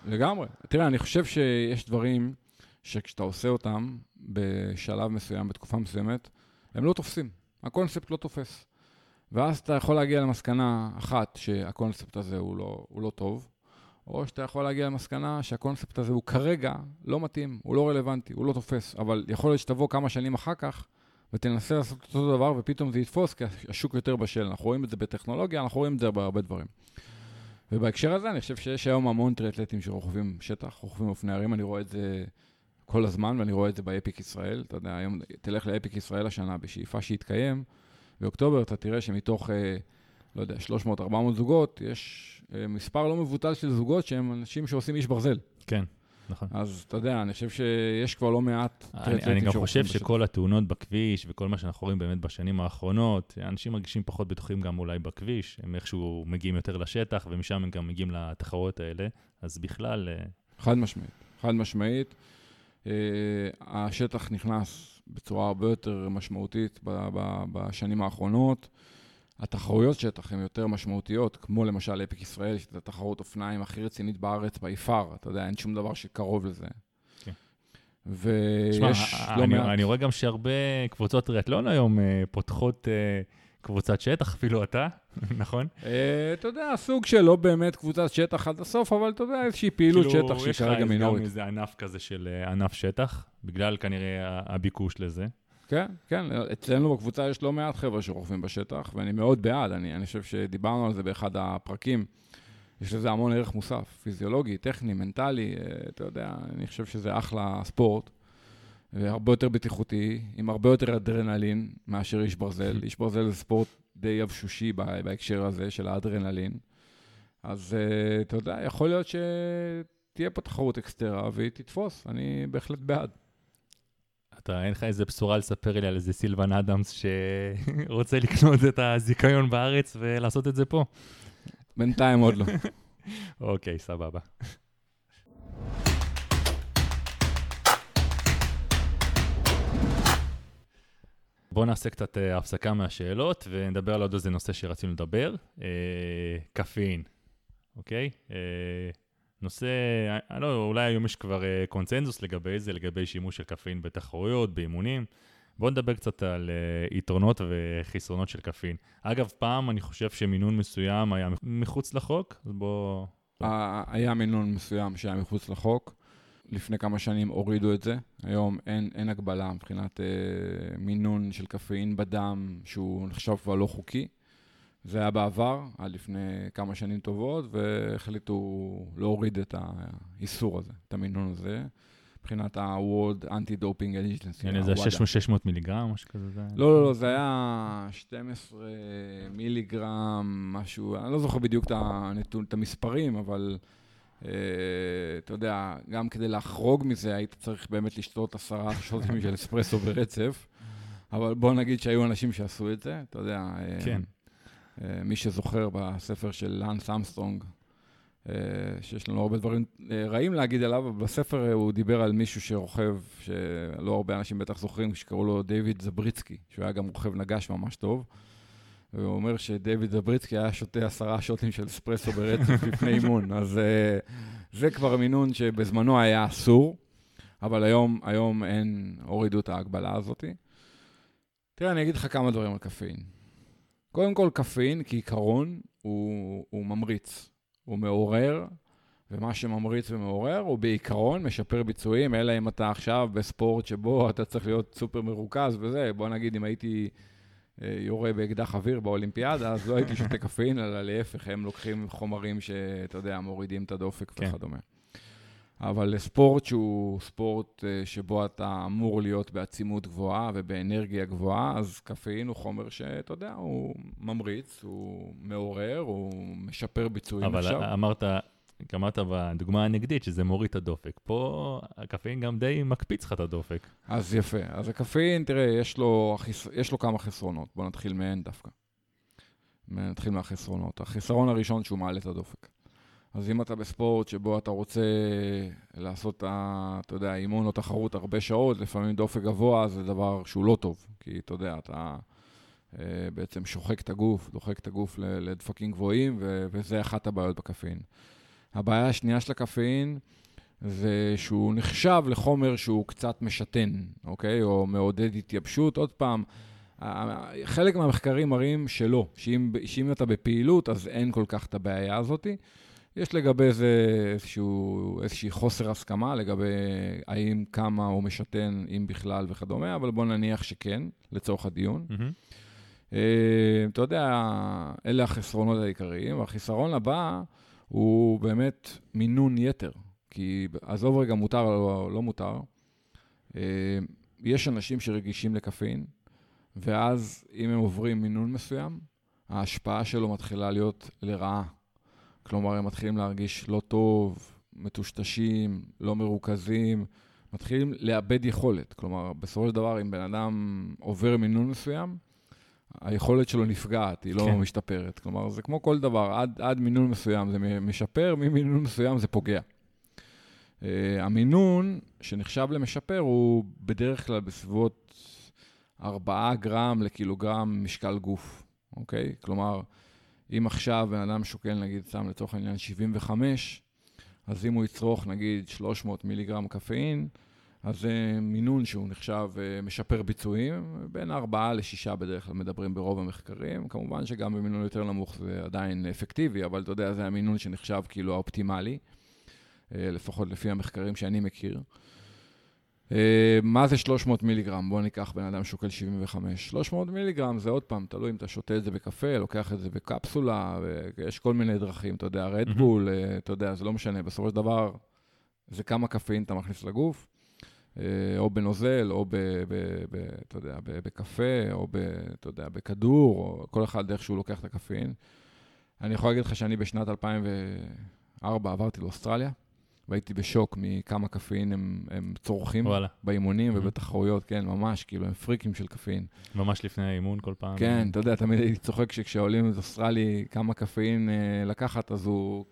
Speaker 2: לגמרי. תראה, אני חושב שיש דברים שכשאתה עושה אותם בשלב מסוים, בתקופה מסוימת, הם לא תופסים. הקונספט לא תופס. ואז אתה יכול להגיע למסקנה אחת, שהקונספט הזה הוא לא, הוא לא טוב, או שאתה יכול להגיע למסקנה שהקונספט הזה הוא כרגע לא מתאים, הוא לא רלוונטי, הוא לא תופס, אבל יכול להיות שתבוא כמה שנים אחר כך ותנסה לעשות אותו דבר, ופתאום זה יתפוס, כי השוק יותר בשל. אנחנו רואים את זה בטכנולוגיה, אנחנו רואים את זה בהרבה דברים. ובהקשר הזה, אני חושב שיש היום המון טריאטלטים שרוכבים שטח, רוכבים אופני ערים, אני רואה את זה כל הזמן, ואני רואה את זה באפיק ישראל. אתה יודע, היום תלך לאפיק ישראל השנה, בשאיפה שיתקיים, באוקטובר אתה תראה שמתוך, אה, לא יודע, 300-400 זוגות, יש אה, מספר לא מבוטל של זוגות שהם אנשים שעושים איש ברזל.
Speaker 1: כן. נכון.
Speaker 2: אז אתה יודע, אני חושב שיש כבר לא מעט
Speaker 1: אני, אני גם חושב שכל התאונות בכביש וכל מה שאנחנו רואים באמת בשנים האחרונות, אנשים מרגישים פחות בטוחים גם אולי בכביש, הם איכשהו מגיעים יותר לשטח, ומשם הם גם מגיעים לתחרות האלה, אז בכלל... אה,
Speaker 2: חד משמעית, חד משמעית. Uh, השטח נכנס בצורה הרבה יותר משמעותית בשנים האחרונות. התחרויות שטח הן יותר משמעותיות, כמו למשל אפיק ישראל, שזו התחרות אופניים הכי רצינית בארץ ביפר, אתה יודע, אין שום דבר שקרוב לזה. כן. ויש
Speaker 1: לא אני, מעט... אני רואה גם שהרבה קבוצות טריאטלון היום uh, פותחות uh, קבוצת שטח, אפילו אתה, *laughs* נכון?
Speaker 2: אה, אתה יודע, סוג של לא באמת קבוצת שטח עד הסוף, אבל אתה יודע, איזושהי פעילות
Speaker 1: כאילו,
Speaker 2: שטח שהיא
Speaker 1: יש לך
Speaker 2: כרגע
Speaker 1: איזה-
Speaker 2: מינורית.
Speaker 1: גם איזה ענף כזה של אה, ענף שטח, בגלל כנראה הביקוש לזה.
Speaker 2: כן, כן, אצלנו בקבוצה יש לא מעט חבר'ה שרוכבים בשטח, ואני מאוד בעד, אני, אני חושב שדיברנו על זה באחד הפרקים. יש לזה המון ערך מוסף, פיזיולוגי, טכני, מנטלי, אה, אתה יודע, אני חושב שזה אחלה ספורט, והרבה יותר בטיחותי, עם הרבה יותר אדרנלין מאשר איש ברזל. איש ברזל זה ספורט די יבשושי בה- בהקשר הזה של האדרנלין. אז אה, אתה יודע, יכול להיות שתהיה פה תחרות אקסטרה והיא תתפוס, אני בהחלט בעד.
Speaker 1: אתה, אין לך איזה בשורה לספר לי על איזה סילבן אדמס שרוצה לקנות את הזיכיון בארץ ולעשות את זה פה?
Speaker 2: בינתיים עוד לא. *laughs*
Speaker 1: אוקיי, סבבה. בואו נעשה קצת אה, הפסקה מהשאלות ונדבר על עוד איזה נושא שרצינו לדבר, אה, קפאין, אוקיי? אה, נושא, אני לא, אולי היום יש כבר אה, קונצנזוס לגבי זה, לגבי שימוש של קפאין בתחרויות, באימונים. בואו נדבר קצת על אה, יתרונות וחסרונות של קפאין. אגב, פעם אני חושב שמינון מסוים היה מחוץ לחוק, אז בואו...
Speaker 2: היה מינון מסוים שהיה מחוץ לחוק. לפני כמה שנים הורידו את זה. היום אין, אין הגבלה מבחינת אה, מינון של קפאין בדם, שהוא נחשב כבר לא חוקי. זה היה בעבר, עד לפני כמה שנים טובות, והחליטו להוריד את האיסור הזה, את המינון הזה, מבחינת ה-World Anti-Doping Agency.
Speaker 1: יעני זה
Speaker 2: ה-WADA.
Speaker 1: 600 מיליגרם, משהו כזה. זה?
Speaker 2: לא, לא, לא, זה היה 12 מיליגרם, משהו, אני לא זוכר בדיוק את הנתון, את המספרים, אבל אה, אתה יודע, גם כדי לחרוג מזה, היית צריך באמת לשתות עשרה *laughs* שוטים של אספרסו ברצף, אבל בוא נגיד שהיו אנשים שעשו את זה, אתה יודע, אה,
Speaker 1: כן.
Speaker 2: אה, מי שזוכר בספר של לאנס אמסטרונג, אה, שיש לנו הרבה דברים אה, רעים להגיד עליו, אבל בספר הוא דיבר על מישהו שרוכב, שלא הרבה אנשים בטח זוכרים, שקראו לו דיוויד זבריצקי, שהוא היה גם רוכב נגש ממש טוב. והוא אומר שדיוויד זבריצקי היה שותה עשרה שוטים של אספרסו ברצף *laughs* לפני אימון, אז זה כבר מינון שבזמנו היה אסור, אבל היום, היום אין, הורידו את ההגבלה הזאת. תראה, אני אגיד לך כמה דברים על קפאין. קודם כל, קפאין כעיקרון הוא, הוא ממריץ, הוא מעורר, ומה שממריץ ומעורר הוא בעיקרון משפר ביצועים, אלא אם אתה עכשיו בספורט שבו אתה צריך להיות סופר מרוכז וזה, בוא נגיד אם הייתי אה, יורה באקדח אוויר באולימפיאדה, אז לא הייתי שותה קפאין, אלא להפך, הם לוקחים חומרים שאתה יודע, מורידים את הדופק
Speaker 1: כן.
Speaker 2: וכדומה. אבל לספורט שהוא ספורט אה, שבו אתה אמור להיות בעצימות גבוהה ובאנרגיה גבוהה, אז קפאין הוא חומר שאתה יודע, הוא ממריץ, הוא מעורר, הוא משפר ביצועים
Speaker 1: אבל
Speaker 2: עכשיו.
Speaker 1: אמרת, אמרת בדוגמה הנגדית שזה מוריד את הדופק. פה הקפאין גם די מקפיץ לך את הדופק.
Speaker 2: אז יפה. אז הקפאין, תראה, יש לו. יש לו כמה חסרונות. בואו נתחיל מהן דווקא. נתחיל מהחסרונות. החיסרון הראשון שהוא מעלה את הדופק. אז אם אתה בספורט שבו אתה רוצה לעשות, אתה יודע, אימון או תחרות הרבה שעות, לפעמים דופק גבוה זה דבר שהוא לא טוב. כי אתה יודע, אתה אה, בעצם שוחק את הגוף, דוחק את הגוף לדפקים גבוהים, וזה אחת הבעיות בקפאין. הבעיה השנייה של הקפאין זה שהוא נחשב לחומר שהוא קצת משתן, אוקיי? או מעודד התייבשות. עוד פעם, חלק מהמחקרים מראים שלא, שאם, שאם אתה בפעילות, אז אין כל כך את הבעיה הזאת. יש לגבי זה איזשהו, איזושהי חוסר הסכמה לגבי האם כמה הוא משתן, אם בכלל וכדומה, אבל בוא נניח שכן, לצורך הדיון. אה, אתה יודע, אלה החסרונות העיקריים. והחיסרון הבא הוא באמת מינון יתר. כי עזוב רגע מותר או לא, לא מותר, אה, יש אנשים שרגישים לקפאין, ואז אם הם עוברים מינון מסוים, ההשפעה שלו מתחילה להיות לרעה. כלומר, הם מתחילים להרגיש לא טוב, מטושטשים, לא מרוכזים, מתחילים לאבד יכולת. כלומר, בסופו של דבר, אם בן אדם עובר מינון מסוים, היכולת שלו נפגעת, היא לא
Speaker 1: כן.
Speaker 2: משתפרת. כלומר, זה כמו כל דבר, עד, עד מינון מסוים זה משפר, ממינון מסוים זה פוגע. Uh, המינון שנחשב למשפר הוא בדרך כלל בסביבות 4 גרם לקילוגרם משקל גוף, אוקיי? כלומר, אם עכשיו בן אדם שוקל, נגיד, סתם לצורך העניין 75, אז אם הוא יצרוך נגיד 300 מיליגרם קפאין, אז זה מינון שהוא נחשב אה, משפר ביצועים, בין 4 ל-6 בדרך כלל מדברים ברוב המחקרים. כמובן שגם במינון יותר נמוך זה עדיין אפקטיבי, אבל אתה יודע, זה המינון שנחשב כאילו האופטימלי, אה, לפחות לפי המחקרים שאני מכיר. אה, מה זה 300 מיליגרם? בואו ניקח בן אדם שוקל 75. 300 מיליגרם זה עוד פעם, תלוי אם אתה שותה את זה בקפה, לוקח את זה בקפסולה, יש כל מיני דרכים, אתה יודע, רדבול, אתה יודע, זה לא משנה. בסופו של דבר, זה כמה קפאין אתה מכניס לגוף. אה, או בנוזל, או ב, ב, ב, אתה יודע, בקפה, או ב, אתה יודע, בכדור, או כל אחד איך שהוא לוקח את הקפאין. אני יכול להגיד לך שאני בשנת 2004 עברתי לאוסטרליה, והייתי בשוק מכמה קפאין הם, הם צורכים וואלה. באימונים mm-hmm. ובתחרויות, כן, ממש, כאילו, הם פריקים של קפאין.
Speaker 1: ממש לפני האימון כל פעם.
Speaker 2: כן, אתה יודע, תמיד הייתי צוחק שכשעולים את אוסטרלי כמה קפאין אה, לקחת, אז הוא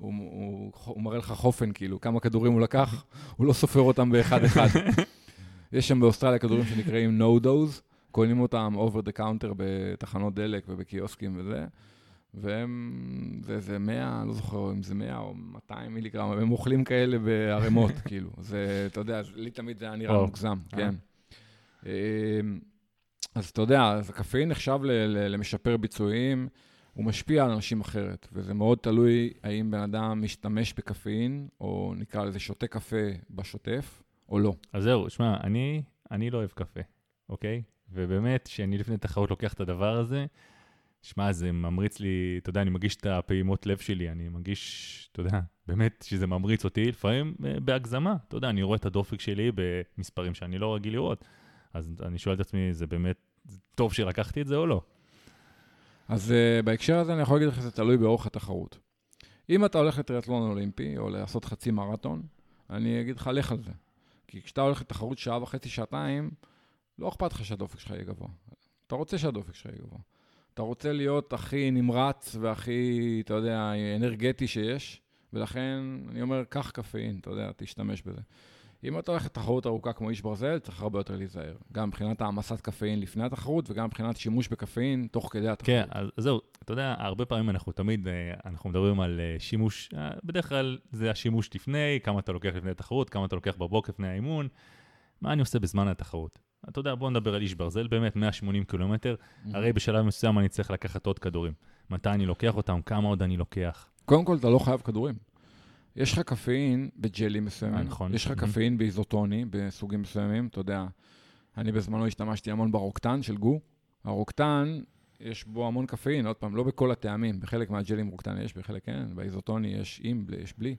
Speaker 2: הוא, הוא, הוא מראה לך חופן, כאילו, כמה כדורים הוא לקח, הוא לא סופר אותם באחד-אחד. *laughs* יש שם באוסטרליה כדורים שנקראים no-dose, קונים אותם over the counter בתחנות דלק ובקיוסקים וזה, והם, זה, זה 100, לא זוכר אם זה 100 או 200 מיליגרם, הם אוכלים כאלה בערימות, *laughs* כאילו. זה, אתה יודע, לי תמיד זה היה נראה מוגזם, אה. כן. אמ, אז אתה יודע, אז הקפאין נחשב למשפר ביצועים. הוא משפיע על אנשים אחרת, וזה מאוד תלוי האם בן אדם משתמש בקפאין, או נקרא לזה שותה קפה בשוטף, או לא.
Speaker 1: אז זהו, שמע, אני, אני לא אוהב קפה, אוקיי? ובאמת, כשאני לפני תחרות לוקח את הדבר הזה, שמע, זה ממריץ לי, אתה יודע, אני מגיש את הפעימות לב שלי, אני מגיש, אתה יודע, באמת שזה ממריץ אותי, לפעמים אה, בהגזמה. אתה יודע, אני רואה את הדופק שלי במספרים שאני לא רגיל לראות. אז אני שואל את עצמי, זה באמת טוב שלקחתי את זה או לא?
Speaker 2: אז uh, בהקשר הזה אני יכול להגיד לך שזה תלוי באורך התחרות. אם אתה הולך לטריאטלון אולימפי, או לעשות חצי מרתון, אני אגיד לך, לך על זה. כי כשאתה הולך לתחרות שעה וחצי, שעתיים, לא אכפת לך שהדופק שלך יהיה גבוה. אתה רוצה שהדופק שלך יהיה גבוה. אתה רוצה להיות הכי נמרץ והכי, אתה יודע, אנרגטי שיש, ולכן אני אומר, קח קפאין, אתה יודע, תשתמש בזה. אם אתה הולך לתחרות ארוכה כמו איש ברזל, צריך הרבה יותר להיזהר. גם מבחינת העמסת קפאין לפני התחרות, וגם מבחינת שימוש בקפאין תוך כדי התחרות.
Speaker 1: כן, אז זהו, אתה יודע, הרבה פעמים אנחנו תמיד, אה, אנחנו מדברים על אה, שימוש, אה, בדרך כלל זה השימוש לפני, כמה אתה לוקח לפני התחרות, כמה אתה לוקח בבוקר לפני האימון, מה אני עושה בזמן התחרות. אתה יודע, בוא נדבר על איש ברזל, באמת 180 קילומטר, mm-hmm. הרי בשלב מסוים אני צריך לקחת עוד כדורים. מתי אני לוקח אותם, כמה עוד אני לוקח.
Speaker 2: קודם כל, אתה לא חייב כדורים. יש לך קפאין בג'לים מסוימים, נכון. יש לך קפאין באיזוטוני בסוגים מסוימים, אתה יודע, אני בזמנו השתמשתי המון ברוקטן של גו. הרוקטן, יש בו המון קפאין, עוד פעם, לא בכל הטעמים, בחלק מהג'לים רוקטן יש, בחלק אין, באיזוטוני יש עם, יש בלי.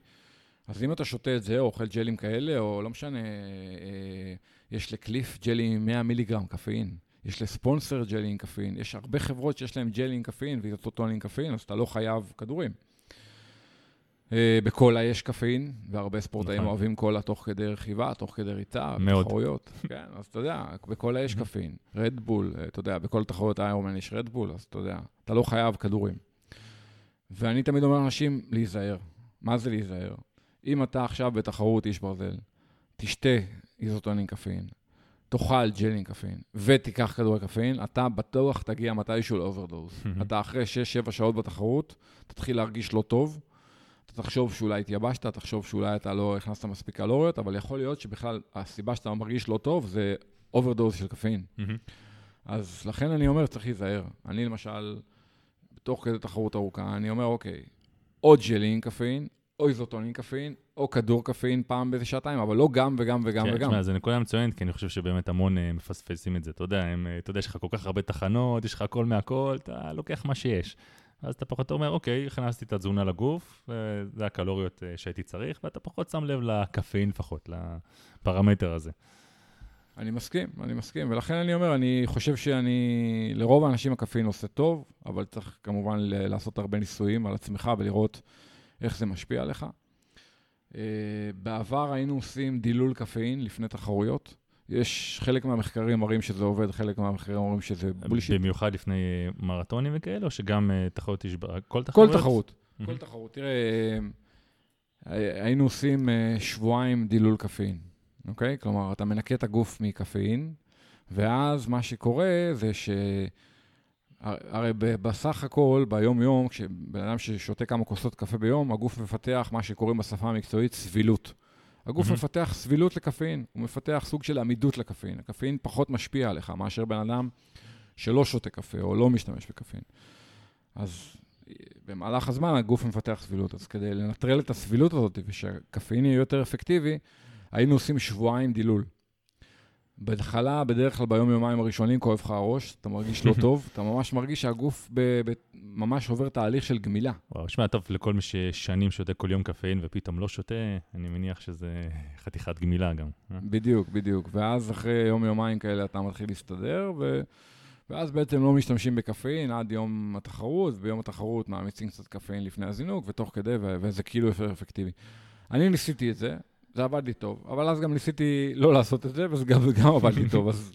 Speaker 2: אז אם אתה שותה את זה, או אוכל ג'לים כאלה, או לא משנה, אה, יש לקליף ג'לי עם 100 מיליגרם קפאין. יש לספונסר ג'לי עם קפאין. יש הרבה חברות שיש להם ג'לי עם קפאין ואיזוטוני עם קפאין, אז אתה לא חייב כדורים. אה, בקולה יש קפאין, והרבה ספורטאים נכון. אוהבים קולה תוך כדי רכיבה, תוך כדי ריצה, בתחרויות. כן, אז אתה יודע, בקולה יש קפאין. רדבול, אה, אתה יודע, בכל תחרויות איירומן יש רדבול, אז אתה יודע, אתה לא חייב כדורים. ואני תמיד אומר לאנשים, להיזהר. מה זה להיזהר? אם אתה עכשיו בתחרות איש ברזל, תשתה איזוטוני עם קפאין, תאכל ג'ל עם קפאין ותיקח כדורי קפאין, אתה בטוח תגיע מתישהו לאוברדוז. *laughs* אתה אחרי 6-7 שעות בתחרות, תתחיל להרגיש לא טוב, אתה תחשוב שאולי התייבשת, תחשוב שאולי אתה לא הכנסת מספיק קלוריות, אבל יכול להיות שבכלל הסיבה שאתה מרגיש לא טוב זה אוברדוז של קפאין. אז לכן אני אומר, צריך להיזהר. אני למשל, תוך כדי תחרות ארוכה, אני אומר, אוקיי, או ג'ל עם קפאין, או איזוטוני עם קפאין, או כדור קפאין פעם באיזה שעתיים, אבל לא גם וגם וגם כן, וגם.
Speaker 1: תשמע, זו נקודה מצוינת, כי אני חושב שבאמת המון אה, מפספסים את זה. אתה יודע, הם, אתה יודע, יש לך כל כך הרבה תחנות, יש לך הכל מהכל, אתה לוקח מה שיש. אז אתה פחות אומר, אוקיי, הכנסתי את התזונה לגוף, זה הקלוריות אה, שהייתי צריך, ואתה פחות שם לב לקפאין לפחות, לפרמטר הזה.
Speaker 2: אני מסכים, אני מסכים, ולכן אני אומר, אני חושב שאני, לרוב האנשים הקפאין עושה טוב, אבל צריך כמובן לעשות הרבה ניסויים על עצמך ולראות איך זה משפיע עליך. אה, בעבר היינו עושים דילול קפאין לפני תחרויות. יש חלק מהמחקרים מראים שזה עובד, חלק מהמחקרים מראים שזה בולשיט.
Speaker 1: במיוחד לפני מרתונים וכאלה, או שגם uh, תחרות יש...
Speaker 2: כל תחרות? כל תחרות. כל תחרות. תראה, אה, היינו עושים שבועיים דילול קפאין, אוקיי? כלומר, אתה מנקה את הגוף מקפאין, ואז מה שקורה זה ש... הרי בסך הכל, ביום-יום, כשבן אדם ששותה כמה כוסות קפה ביום, הגוף מפתח מה שקוראים בשפה המקצועית סבילות. הגוף
Speaker 1: מהמם.
Speaker 2: מפתח סבילות לקפאין, הוא מפתח סוג של עמידות לקפאין. הקפאין פחות משפיע עליך מאשר בן אדם שלא שותה קפה או לא משתמש בקפאין. אז אה, במהלך הזמן הגוף מפתח סבילות, אז כדי לנטרל את הסבילות הזאת ושהקפאין יהיה יותר אפקטיבי, היינו עושים שבועיים דילול. בהתחלה, בדרך כלל ביום-יומיים הראשונים כואב לך הראש, אתה מרגיש לא *laughs* טוב, אתה ממש מרגיש שהגוף ב- ב- ממש עובר תהליך של גמילה.
Speaker 1: וואו, שמע, טוב, לכל מי ששנים שותה כל יום קפאין ופתאום לא שותה, אני מניח שזה חתיכת גמילה גם. אה?
Speaker 2: בדיוק, בדיוק. ואז אחרי יום-יומיים כאלה אתה מתחיל להסתדר, ו... ואז בעצם לא משתמשים בקפאין עד יום התחרות, וביום התחרות מאמיצים קצת קפאין לפני הזינוק, ותוך כדי, ו... וזה כאילו יותר אפקטיבי. אני ניסיתי את זה, זה עבד לי טוב, אבל אז גם ניסיתי לא לעשות את זה, וזה גם, גם עבד לי טוב. אז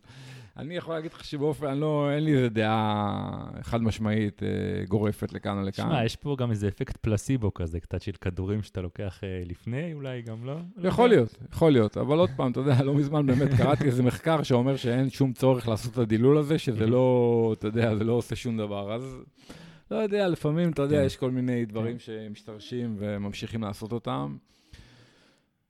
Speaker 2: אני יכול להגיד לך שבאופן, אני לא, אין לי איזה דעה חד משמעית אה, גורפת לכאן או לכאן.
Speaker 1: שמע, יש פה גם איזה אפקט פלסיבו כזה, קצת של כדורים שאתה לוקח אה, לפני, אולי גם לא?
Speaker 2: יכול. להיות, יכול להיות, אבל עוד פעם, אתה יודע, לא מזמן באמת קראתי איזה מחקר שאומר שאין שום צורך לעשות את הדילול הזה, שזה לא, אתה יודע, זה לא עושה שום דבר. אז לא יודע, לפעמים, אתה יודע,
Speaker 1: כן.
Speaker 2: יש כל מיני דברים שמשתרשים וממשיכים לעשות אותם.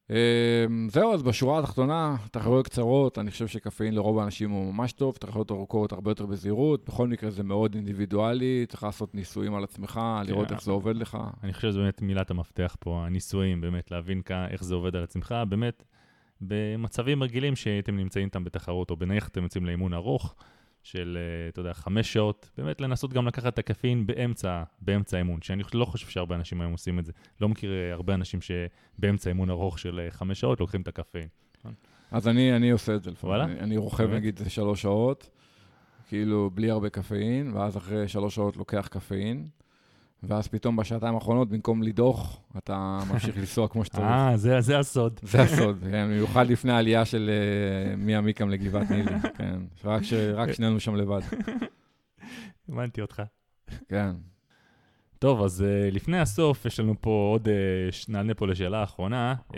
Speaker 2: אמ, זהו, אז בשורה התחתונה, תחרויות קצרות, אני חושב שקפאין לרוב האנשים הוא ממש טוב, תחרויות ארוכות הרבה יותר בזהירות, בכל מקרה זה מאוד אינדיבידואלי, צריך לעשות ניסויים על עצמך, לראות איך זה עובד לך.
Speaker 1: אני חושב שזו באמת מילת המפתח פה, הניסויים, באמת, להבין איך זה עובד על עצמך, באמת, במצבים רגילים שאתם נמצאים איתם בתחרות, או בנניח אתם יוצאים לאימון ארוך, של, אה, אתה יודע, חמש שעות, באמת לנסות גם לקחת את הקפאין באמצע, באמצע האימון, שאני לא חושב שהרבה אנשים היום עושים את זה. לא מכיר אה, הרבה אנשים שבאמצע אימון ארוך של אה, חמש שעות לוקחים את הקפאין.
Speaker 2: אז אני, אני עושה את זה לפעמים.
Speaker 1: וואלה?
Speaker 2: אני, אני רוכב
Speaker 1: באמת?
Speaker 2: נגיד שלוש שעות, כאילו בלי הרבה קפאין, ואז אחרי שלוש שעות לוקח קפאין, ואז פתאום בשעתיים האחרונות, במקום לדוך, אתה ממשיך לנסוע כמו שצריך.
Speaker 1: אה, זה, זה הסוד.
Speaker 2: זה הסוד, כן, במיוחד לפני העלייה של אה, מעמיקם לגבעת נילי, כן. רק, ש, רק שנינו שם לבד,
Speaker 1: הבנתי אותך.
Speaker 2: כן.
Speaker 1: טוב, אז uh, לפני הסוף, יש לנו פה עוד, uh, נענה פה לשאלה האחרונה, uh,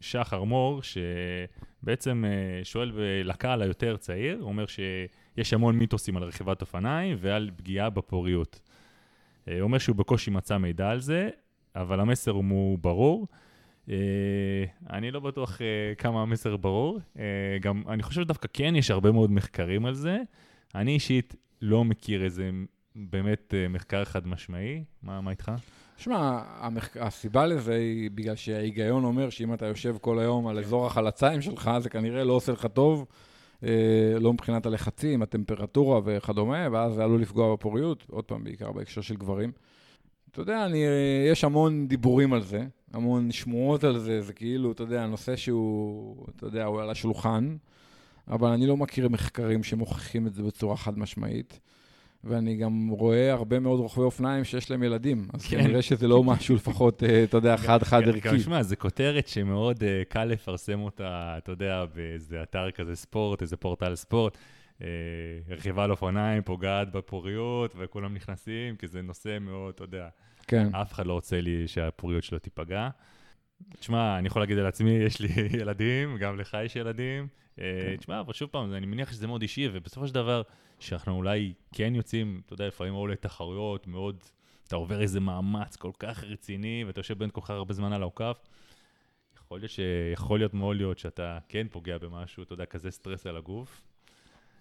Speaker 1: משחר מור, שבעצם uh, שואל לקהל היותר צעיר, אומר שיש המון מיתוסים על רכיבת אופניים ועל פגיעה בפוריות. Uh, הוא אומר שהוא בקושי מצא מידע על זה, אבל המסר הוא ברור. Uh, אני לא בטוח uh, כמה המסר ברור, uh, גם אני חושב שדווקא כן יש הרבה מאוד מחקרים על זה. אני אישית לא מכיר איזה באמת אה, מחקר חד משמעי. מה, מה איתך?
Speaker 2: שמע, המח... הסיבה לזה היא בגלל שההיגיון אומר שאם אתה יושב כל היום על אזור החלציים שלך, זה כנראה לא עושה לך טוב, אה, לא מבחינת הלחצים, הטמפרטורה וכדומה, ואז זה עלול לפגוע בפוריות, עוד פעם, בעיקר בהקשר של גברים. אתה יודע, אני, אה, יש המון דיבורים על זה, המון שמועות על זה, זה כאילו, אתה יודע, נושא שהוא, אתה יודע, הוא על השולחן, אבל אני לא מכיר מחקרים שמוכיחים את זה בצורה חד משמעית. ואני גם רואה הרבה מאוד רוכבי אופניים שיש להם ילדים, אז
Speaker 1: כן.
Speaker 2: כנראה שזה לא משהו לפחות, אה, אתה יודע, חד-חד ערכי.
Speaker 1: גם שמע, זו כותרת שמאוד אה, קל לפרסם אותה, אתה יודע, באיזה אתר כזה ספורט, איזה פורטל ספורט. אה, רכיבה על אופניים פוגעת בפוריות, וכולם נכנסים, כי זה נושא מאוד, אתה יודע,
Speaker 2: כן,
Speaker 1: אף אחד לא רוצה לי שהפוריות שלו תיפגע. תשמע, אני יכול להגיד על עצמי, יש לי *laughs* ילדים, גם לך יש ילדים.
Speaker 2: כן.
Speaker 1: תשמע, אבל שוב פעם, אני מניח שזה מאוד אישי, ובסופו של דבר, שאנחנו אולי כן יוצאים, אתה יודע, לפעמים או לתחרויות מאוד, אתה עובר איזה מאמץ כל כך רציני, ואתה יושב בין כל כך הרבה זמן על האוכף, יכול להיות שיכול להיות מאוד להיות שאתה כן פוגע במשהו, אתה יודע, כזה סטרס על הגוף.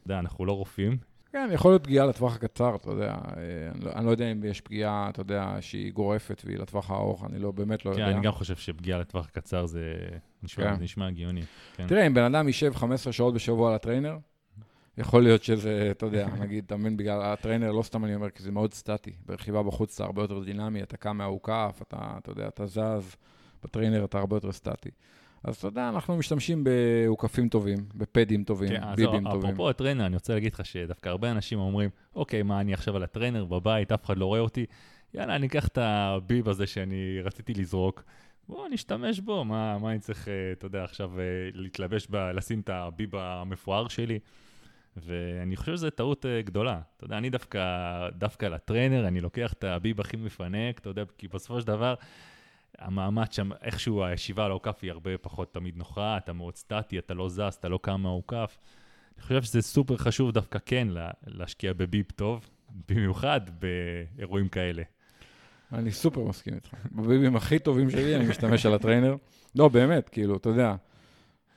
Speaker 1: אתה יודע, אנחנו לא רופאים,
Speaker 2: כן, יכול להיות פגיעה לטווח הקצר, אתה יודע. אה, אני לא- אני לא יודע אם יש פגיעה, אתה יודע, שהיא גורפת והיא לטווח הארוך, אני לא, באמת לא
Speaker 1: כן,
Speaker 2: יודע.
Speaker 1: אני גם חושב שפגיעה לטווח קצר זה נשמע,
Speaker 2: כן.
Speaker 1: זה נשמע הגיוני. כן.
Speaker 2: תראה, אם בן אדם יישב 15 שעות בשבוע על הטריינר, יכול להיות שזה, אתה יודע, נגיד, אתה מבין, בגלל הטריינר, לא סתם אני אומר, כי זה מאוד סטטי. ברכיבה בחוץ אתה הרבה יותר דינמי, אתה קם מהאוכף, אתה, אתה יודע, אתה זז, בטריינר אתה הרבה יותר סטטי. אז אתה יודע, אנחנו משתמשים באוכפים טובים, בפדים טובים,
Speaker 1: כן,
Speaker 2: ביבים
Speaker 1: זהו,
Speaker 2: טובים.
Speaker 1: אפרופו הטריינר, אני רוצה להגיד לך שדווקא הרבה אנשים אומרים, אוקיי, מה, אני עכשיו על הטריינר בבית, אף אחד לא רואה אותי, יאללה, אני אקח את הביב הזה שאני רציתי לזרוק, בואו נשתמש בו, מה, מה אני צריך, אה, אתה יודע, עכשיו אה, להתלבש, ב, לשים את הביב המפואר שלי? ואני חושב שזו טעות אה, גדולה. אתה יודע, אני דווקא, דווקא לטריינר, אני לוקח את הביב הכי מפנק, אתה יודע, כי בסופו של דבר, המאמץ שם, איכשהו הישיבה על האוכף היא הרבה פחות תמיד נוחה, אתה מאוד סטטי, אתה לא זז, אתה לא קם מהאוכף. אני חושב שזה סופר חשוב דווקא כן לה, להשקיע בביב טוב, במיוחד באירועים כאלה.
Speaker 2: אני סופר מסכים איתך. בביבים הכי טובים שלי, אני משתמש על הטריינר. לא, באמת, כאילו, אתה יודע,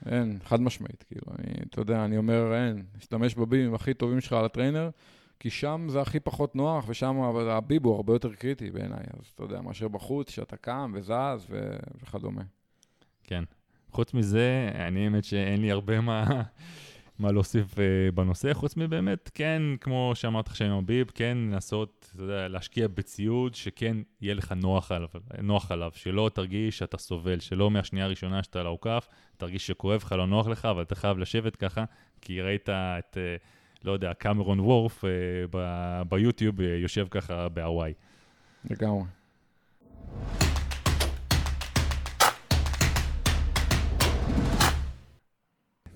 Speaker 2: אין, חד משמעית, כאילו, אני, אתה יודע, אני אומר, אין, משתמש בביבים הכי טובים שלך על הטריינר, כי שם זה הכי פחות נוח, ושם הביב הוא הרבה יותר קריטי בעיניי, אז אתה יודע, מאשר בחוץ, שאתה קם וזז ו... וכדומה.
Speaker 1: כן. חוץ מזה, אני האמת שאין לי הרבה מה, מה להוסיף uh, בנושא, חוץ מבאמת, כן, כמו שאמרת שם עם הביב, כן לנסות, אתה יודע, להשקיע בציוד שכן יהיה לך נוח עליו, נוח עליו, שלא תרגיש שאתה סובל, שלא מהשנייה הראשונה שאתה על האוכף, תרגיש שכואב לך, לא נוח לך, אבל אתה חייב לשבת ככה, כי ראית את, uh, לא יודע, קמרון וורף ב- ביוטיוב יושב ככה בהוואי.
Speaker 2: לגמרי.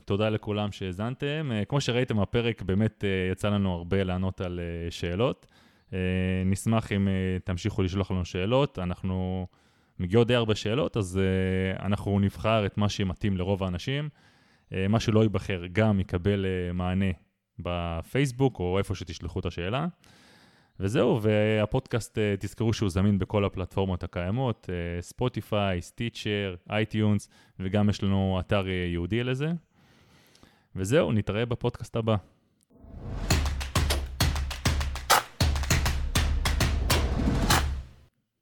Speaker 1: תודה לכולם שהאזנתם. אה, כמו שראיתם, הפרק באמת אה, יצא לנו הרבה לענות על אה, שאלות. נשמח אם תמשיכו לשלוח לנו שאלות. אנחנו מגיעות די הרבה שאלות, אז אנחנו נבחר את מה שמתאים לרוב האנשים. מה שלא ייבחר גם יקבל מענה בפייסבוק או איפה שתשלחו את השאלה. וזהו, והפודקאסט, תזכרו שהוא זמין בכל הפלטפורמות הקיימות, ספוטיפיי, סטיצ'ר, אייטיונס, וגם יש לנו אתר ייעודי לזה. וזהו, נתראה בפודקאסט הבא.